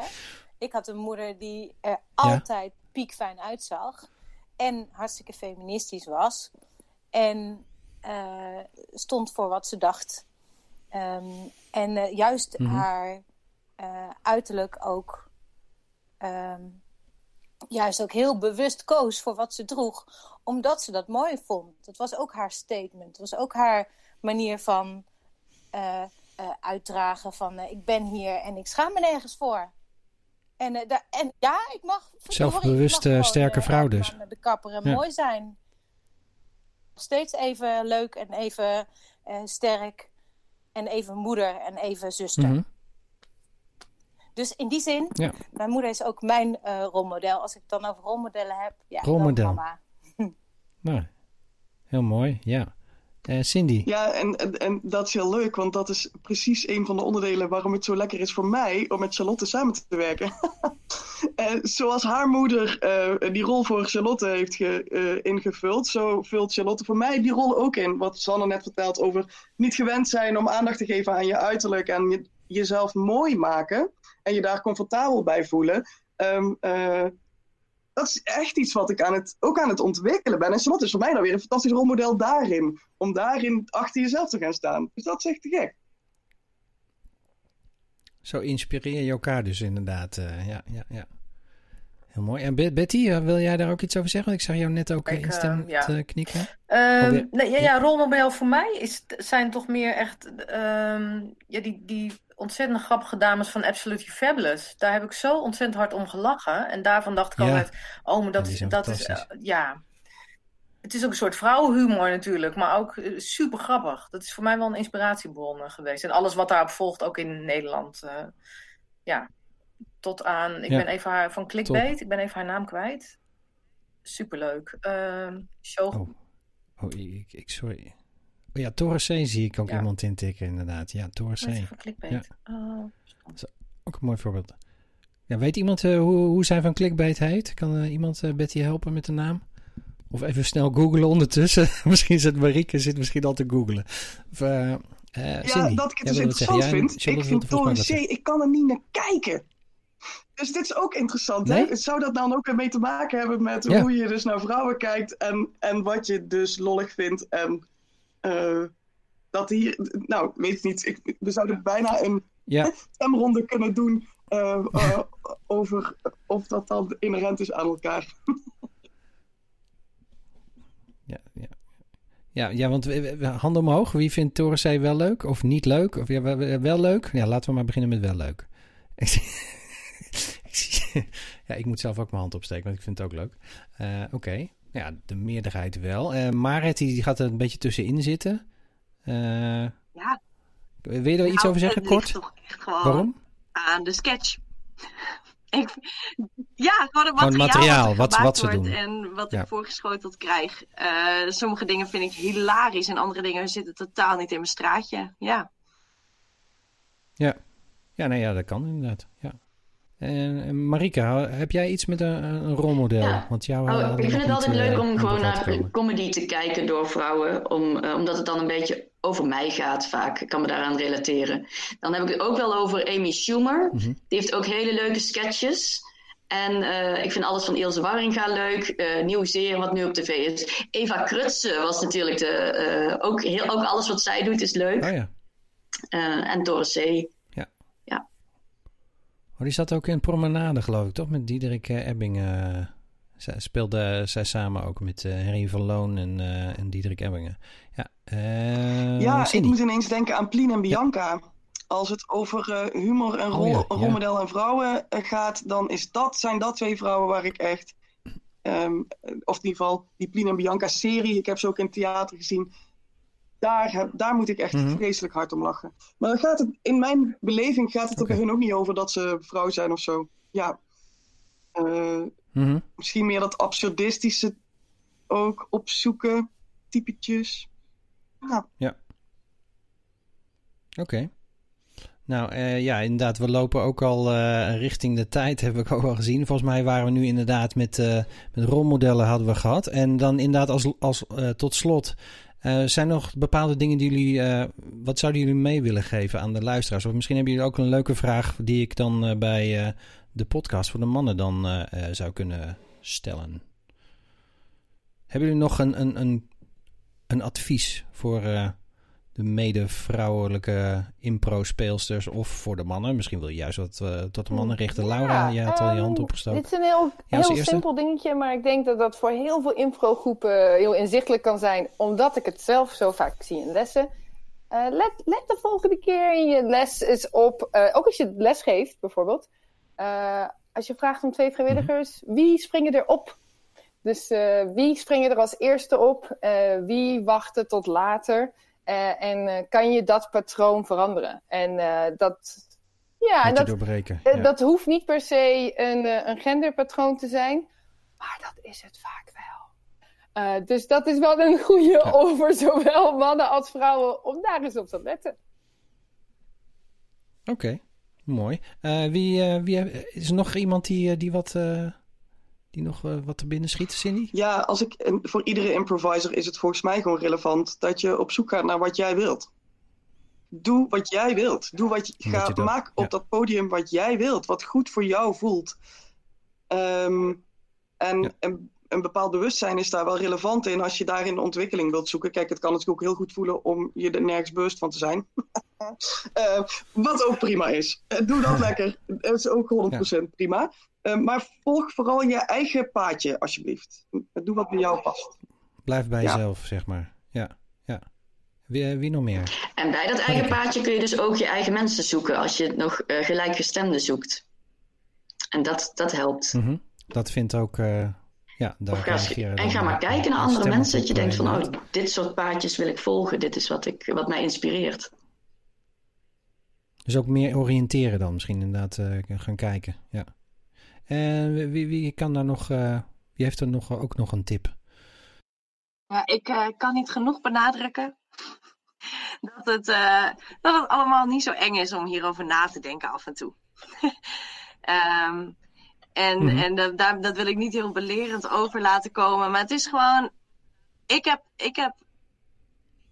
Ik had een moeder die er altijd ja? piekfijn uitzag. En hartstikke feministisch was. En uh, stond voor wat ze dacht. Um, en uh, juist mm -hmm. haar uiterlijk ook... Um, juist ook heel bewust koos voor wat ze droeg. Omdat ze dat mooi vond. Het was ook haar statement. Het was ook haar manier van... Uh, uh, uitdragen van uh, ik ben hier en ik schaam me nergens voor. En, en ja, ik mag... Zelfbewuste, sterke vrouw dus. De kapper en ja. mooi zijn. Nog steeds even leuk en even sterk. En even moeder en even zuster. Mm -hmm. Dus in die zin, ja. mijn moeder is ook mijn rolmodel. Als ik het dan over rolmodellen heb, ja, rolmodel. mama. nou, heel mooi, ja. Uh, Cindy. Ja, en, en, en dat is heel leuk, want dat is precies een van de onderdelen waarom het zo lekker is voor mij om met Charlotte samen te werken. uh, zoals haar moeder uh, die rol voor Charlotte heeft ge, ingevuld, zo vult Charlotte voor mij die rol ook in. Wat Sanne net vertelt over niet gewend zijn om aandacht te geven aan je uiterlijk en je, jezelf mooi maken en je daar comfortabel bij voelen. Um, dat is echt iets wat ik aan het, ook aan het ontwikkelen ben. En Charlotte is voor mij dan weer een fantastisch rolmodel daarin. Om daarin achter jezelf te gaan staan. Dus dat is echt te gek. Zo inspireer je elkaar dus inderdaad. Uh, ja, ja, ja. Heel mooi. En Betty, uh, wil jij daar ook iets over zeggen? Ik zag jou net ook uh, instemmend ja. knikken. Um, nee, ja, ja, rolmodel voor mij is, zijn toch meer echt um, ja, die, die ontzettend grappige dames van Absolutely Fabulous. Daar heb ik zo ontzettend hard om gelachen. En daarvan dacht ik ja. altijd, oh, maar dat, is, dat is, uh, ja... Het is ook een soort vrouwenhumor natuurlijk, maar ook uh, super grappig. Dat is voor mij wel een inspiratiebron uh, geweest. En alles wat daarop volgt, ook in Nederland. ja, tot aan... Ik ja. ben even haar van Clickbait, Top. ik ben even haar naam kwijt. Superleuk. Ehm, show... Oh, oh ik, ik, sorry. Oh ja, Torre C zie ik ook ja. iemand intikken, inderdaad. Ja, Torre C. Ja. Oh. Dat is ook een mooi voorbeeld. Ja, weet iemand uh, hoe, hoe zij van Clickbait heet? Kan uh, iemand uh, Betty helpen met de naam? Of even snel googlen ondertussen. misschien zit Marieke zit misschien al te googlen. Of, ja, Cindy, dat ik het dus interessant vind. Ik vind Torre C, ik kan er niet naar kijken. Dus dit is ook interessant. Nee? Hè? Zou dat dan ook ermee te maken hebben met ja. hoe je dus naar vrouwen kijkt en, en wat je dus lollig vindt en uh, dat hier, nou, weet niet. Ik, we zouden bijna een ja. stemronde kunnen doen uh, uh, over of dat dan inherent is aan elkaar. ja, ja. Ja, ja, want handen omhoog. Wie vindt Toren C wel leuk of niet leuk? Of ja, wel leuk? Ja, laten we maar beginnen met wel leuk. ja, ik moet zelf ook mijn hand opsteken, want ik vind het ook leuk. Uh, Oké. Okay. Ja, de meerderheid wel. Uh, Marit die gaat er een beetje tussenin zitten. Uh, ja. Wil je er iets over zeggen, kort? Toch echt gewoon Waarom? Aan de sketch. ik, ja, gewoon het materiaal, materiaal, wat, wat- wat ze doen. en wat Ja. ik voorgeschoteld krijg. Eh, sommige dingen vind ik hilarisch en andere dingen zitten totaal niet in mijn straatje. Ja. Ja. Ja, nee, ja, dat kan inderdaad. Ja. En, Marika, heb jij iets met een, een rolmodel? Ja. Want jou, Oh, we ik vind het altijd leuk eh, om gewoon naar comedy te kijken door vrouwen, om, eh, omdat het dan een beetje over mij gaat vaak. Ik kan me daaraan relateren. Dan heb ik het ook wel over Amy Schumer. Mhm. Die heeft ook hele leuke sketches. En eh, ik vind alles van Ilse Warringa leuk. Eh nieuw serie wat nu op tv is. Eva Krutse was natuurlijk de... eh, ook, heel, ook alles wat zij doet is leuk. Oh ja. Eh, en Doris C. Oh, die zat ook in Promenade, geloof ik, toch? Met Diederik eh, Ebbing. eh, zij speelde zij samen ook met eh Henry van Loon en, eh, en Diederik Ebbingen. Ja, eh, ja, ik moet ineens denken aan Plien en Bianca. Als het over eh, humor en Oh rol, ja. rolmodel en vrouwen eh, gaat, dan is dat, zijn dat twee vrouwen waar ik echt, ehm, of in ieder geval die Plien en Bianca serie, ik heb ze ook in het theater gezien, daar, heb- daar moet ik echt Mhm. vreselijk hard om lachen. Maar dan gaat het, in mijn beleving gaat het er Oké. bij hun ook niet over dat ze vrouw zijn of zo. Ja, Eh, Mhm. misschien meer dat absurdistische ook opzoeken, typetjes. Nou, Oké. Nou eh, ja, inderdaad, we lopen ook al eh, richting de tijd, heb ik ook al gezien. Volgens mij waren we nu inderdaad met, met rolmodellen hadden we gehad. En dan inderdaad als, als tot slot, eh, zijn er nog bepaalde dingen die jullie, eh, wat zouden jullie mee willen geven aan de luisteraars? Of misschien hebben jullie ook een leuke vraag die ik dan eh, bij de podcast voor de mannen dan zou kunnen stellen. Hebben jullie nog een, een, een, een advies voor de mede-vrouwelijke impro-speelsters of voor de mannen? Misschien wil je juist wat eh, tot de mannen richten. Laura, je had al je hand ehm, opgestoken. Dit is een heel, Ja, heel eerste. simpel dingetje, maar ik denk dat dat voor heel veel improgroepen heel inzichtelijk kan zijn, omdat ik het zelf zo vaak zie in lessen. Eh, let, let de volgende keer in je les eens op, eh, ook als je les geeft bijvoorbeeld, als je vraagt om twee vrijwilligers, wie springen er op? Dus wie springen er als eerste op? Wie wachten tot later? Eh, en eh, kan je dat patroon veranderen? En eh, dat, ja, en dat, doorbreken. ja. Dat hoeft niet per se een, een genderpatroon te zijn, maar dat is het vaak wel. Dus dat is wel een goede Ja. over zowel mannen als vrouwen om daar eens op te letten. Oké, mooi. Wie, wie, is er nog iemand die, die, wat, die nog eh, wat te binnen schiet, Cindy? Ja, als ik, en voor iedere improviser is het volgens mij gewoon relevant dat je op zoek gaat naar wat jij wilt. Doe wat jij wilt. Doe wat je, ga, je dat- maak op ja. dat podium wat jij wilt, wat goed voor jou voelt. Ehm, en Ja. een, een bepaald bewustzijn is daar wel relevant in als je daarin de ontwikkeling wilt zoeken. Kijk, het kan natuurlijk ook heel goed voelen om je er nergens bewust van te zijn. Eh, wat ook prima is. Eh, doe dat lekker. Dat is ook 100% prima. Eh, maar volg vooral je eigen paadje, alsjeblieft. Doe wat bij jou past. Blijf bij Ja. jezelf, zeg maar. Ja, ja. Wie, eh, wie nog meer? En bij dat eigen paadje kun je dus ook je eigen mensen zoeken als je nog eh, gelijkgestemden zoekt. En dat, dat helpt. Mhm. Dat vindt ook... eh, ja, daar ga, reageren en ga maar eh, kijken naar de andere mensen. Dat je denkt eh, van, oh, dit soort paadjes wil ik volgen. Dit is wat, ik, wat mij inspireert. Dus ook meer oriënteren dan misschien inderdaad eh, gaan kijken. Ja. En wie, wie, wie kan daar nog... eh, wie heeft er nog, ook nog een tip? Ja, ik eh, kan niet genoeg benadrukken dat het, eh, dat het allemaal niet zo eng is om hierover na te denken af en toe. Ehm, en Mhm. en dat, daar, dat wil ik niet heel belerend over laten komen. Maar het is gewoon. Ik heb, ik heb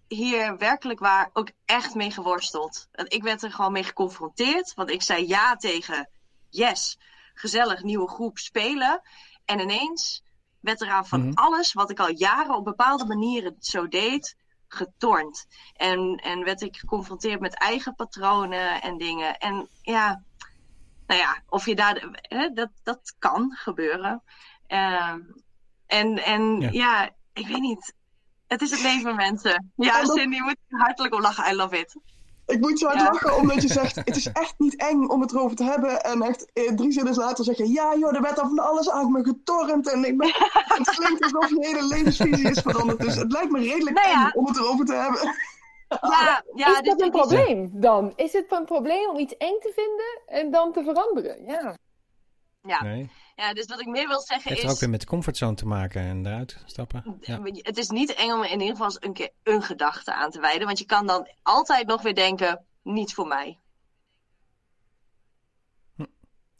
hier werkelijk waar ook echt mee geworsteld. Ik werd er gewoon mee geconfronteerd. Want ik zei ja tegen yes, gezellig nieuwe groep spelen. En ineens werd eraan van Mhm. alles wat ik al jaren op bepaalde manieren zo deed, getornd. En, en werd ik geconfronteerd met eigen patronen en dingen. En ja, nou ja, of je daar, hè, dat, dat kan gebeuren. Ehm, en en Ja. ja. ik weet niet. Het is het leven, mensen. Ja, Cindy, je moet er hartelijk om lachen. I love it. Ik moet zo hard Ja. lachen omdat je zegt, het is echt niet eng om het erover te hebben. En echt eh, drie zinnen later zeg je, ja joh, er werd al van alles aan me getorrend. En ik ben, het klinkt alsof je hele levensvisie is veranderd. Dus het lijkt me redelijk Nou ja. eng om het erover te hebben. Ja, ja is dat een is- probleem dan? Is het een probleem om iets eng te vinden en dan te veranderen? Ja. Ja. Nee. Ja, dus wat ik meer wil zeggen Heeft is... er ook weer met comfortzone te maken en eruit stappen. Ja. Het is niet eng om in ieder geval eens een keer een gedachte aan te wijden. Want je kan dan altijd nog weer denken, niet voor mij.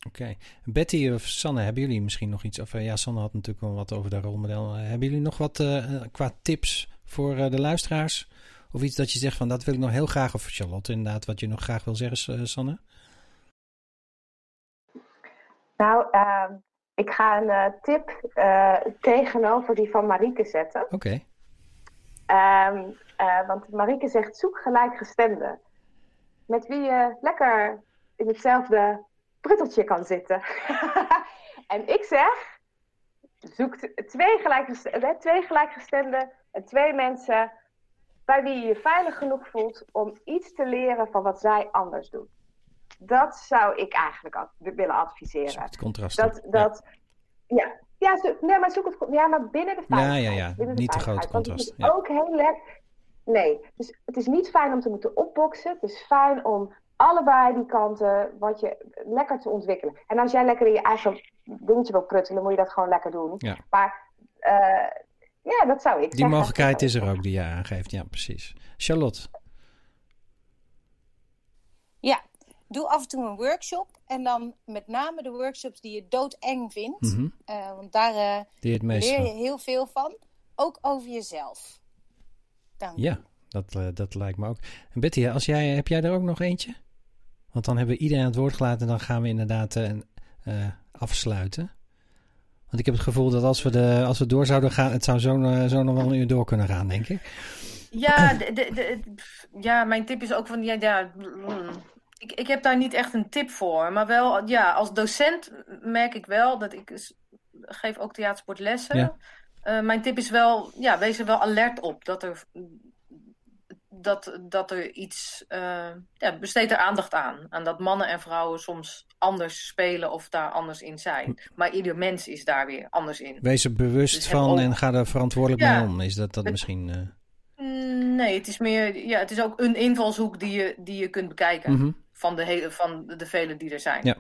Oké. Betty of Sanne, hebben jullie misschien nog iets? Of eh, ja, Sanne had natuurlijk wel wat over de rolmodel. Eh, hebben jullie nog wat eh, qua tips voor eh, de luisteraars? Of iets dat je zegt van dat wil ik nog heel graag. Of Charlotte inderdaad, wat je nog graag wil zeggen, Sanne? Nou, ehm, ik ga een eh, tip eh, tegenover die van Marieke zetten. Oké. Ehm, eh, want Marieke zegt zoek gelijkgestemden. Met wie je lekker in hetzelfde prutteltje kan zitten. en ik zeg, zoek twee gelijkgestemden, twee gelijkgestemden en twee mensen bij wie je je veilig genoeg voelt om iets te leren van wat zij anders doen. Dat zou ik eigenlijk ad- willen adviseren. Het contrast. Dat, dat, ja. Ja, zo- nee, maar zoek het, ja, maar binnen de Ja, veiligheid. ja, ja. de Niet te groot contrast, Het is ja. ook heel lekker. Nee, dus het is niet fijn om te moeten opboksen. Het is fijn om allebei die kanten wat je lekker te ontwikkelen. En als jij lekker in je eigen dingetje wil pruttelen, moet je dat gewoon lekker doen. Ja. Maar eh, ja, dat zou ik Die zeggen. mogelijkheid is er ook die je aangeeft. Ja, precies. Charlotte. Ja, doe af en toe een workshop. En dan met name de workshops die je doodeng vindt. Mhm. Eh, want daar eh, leer je heel veel van. Ook over jezelf. Dank je. Ja, dat, eh, dat lijkt me ook. En Betty, als jij, heb jij er ook nog eentje? Want dan hebben we iedereen aan het woord gelaten en dan gaan we inderdaad afsluiten. Want ik heb het gevoel dat als we, de, als we door zouden gaan, het zou zo, zo nog wel een uur door kunnen gaan, denk ik. Ja, de, de, ja, mijn tip is ook van, ja, ja mm, ik, ik heb daar niet echt een tip voor. Maar wel, ja, als docent merk ik wel dat ik geef ook theatersportlessen. Ja. Eh, mijn tip is wel, ja, wees er wel alert op dat er, dat, dat er iets, eh, ja, besteed er aandacht aan. Aan dat mannen en vrouwen soms anders spelen of daar anders in zijn. Maar ieder mens is daar weer anders in. Wees er bewust Dus van ook- en ga er verantwoordelijk Ja. mee om. Is dat, dat Het- misschien... eh, Mm, Nee, het is meer, ja, het is ook een invalshoek die je, die je kunt bekijken. Mhm. Van, de hele, van de vele die er zijn. Ja.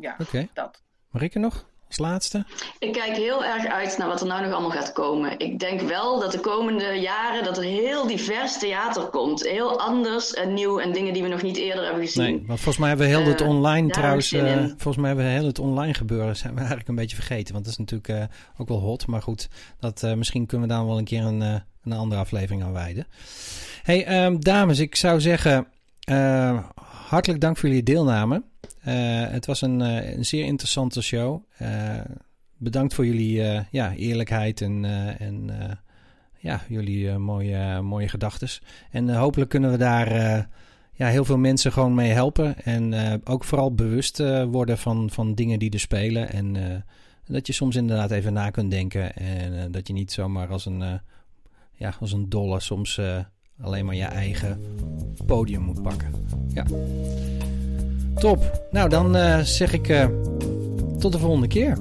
Ja, Oké. dat. Marike nog? Als laatste? Ik kijk heel erg uit naar wat er nou nog allemaal gaat komen. Ik denk wel dat de komende jaren dat er heel divers theater komt. Heel anders en nieuw en dingen die we nog niet eerder hebben gezien. Nee, want volgens mij hebben we heel het Eh, online trouwens... eh, volgens mij hebben we heel het online gebeuren zijn we eigenlijk een beetje vergeten. Want dat is natuurlijk eh, ook wel hot. Maar goed, dat, eh, misschien kunnen we daar wel een keer een, eh, een andere aflevering aan wijden. hey, ehm, dames, ik zou zeggen... hartelijk dank voor jullie deelname. Eh, het was een, eh, een zeer interessante show. Eh, bedankt voor jullie ja, eerlijkheid en, en ja, jullie mooie, mooie gedachten. En hopelijk kunnen we daar ja, heel veel mensen gewoon mee helpen. En ook vooral bewust worden van, van dingen die er spelen. En dat je soms inderdaad even na kunt denken. En dat je niet zomaar als een, ja, als een dolle soms alleen maar je eigen podium moet pakken. Ja. Top. Nou, dan eh, zeg ik eh, tot de volgende keer.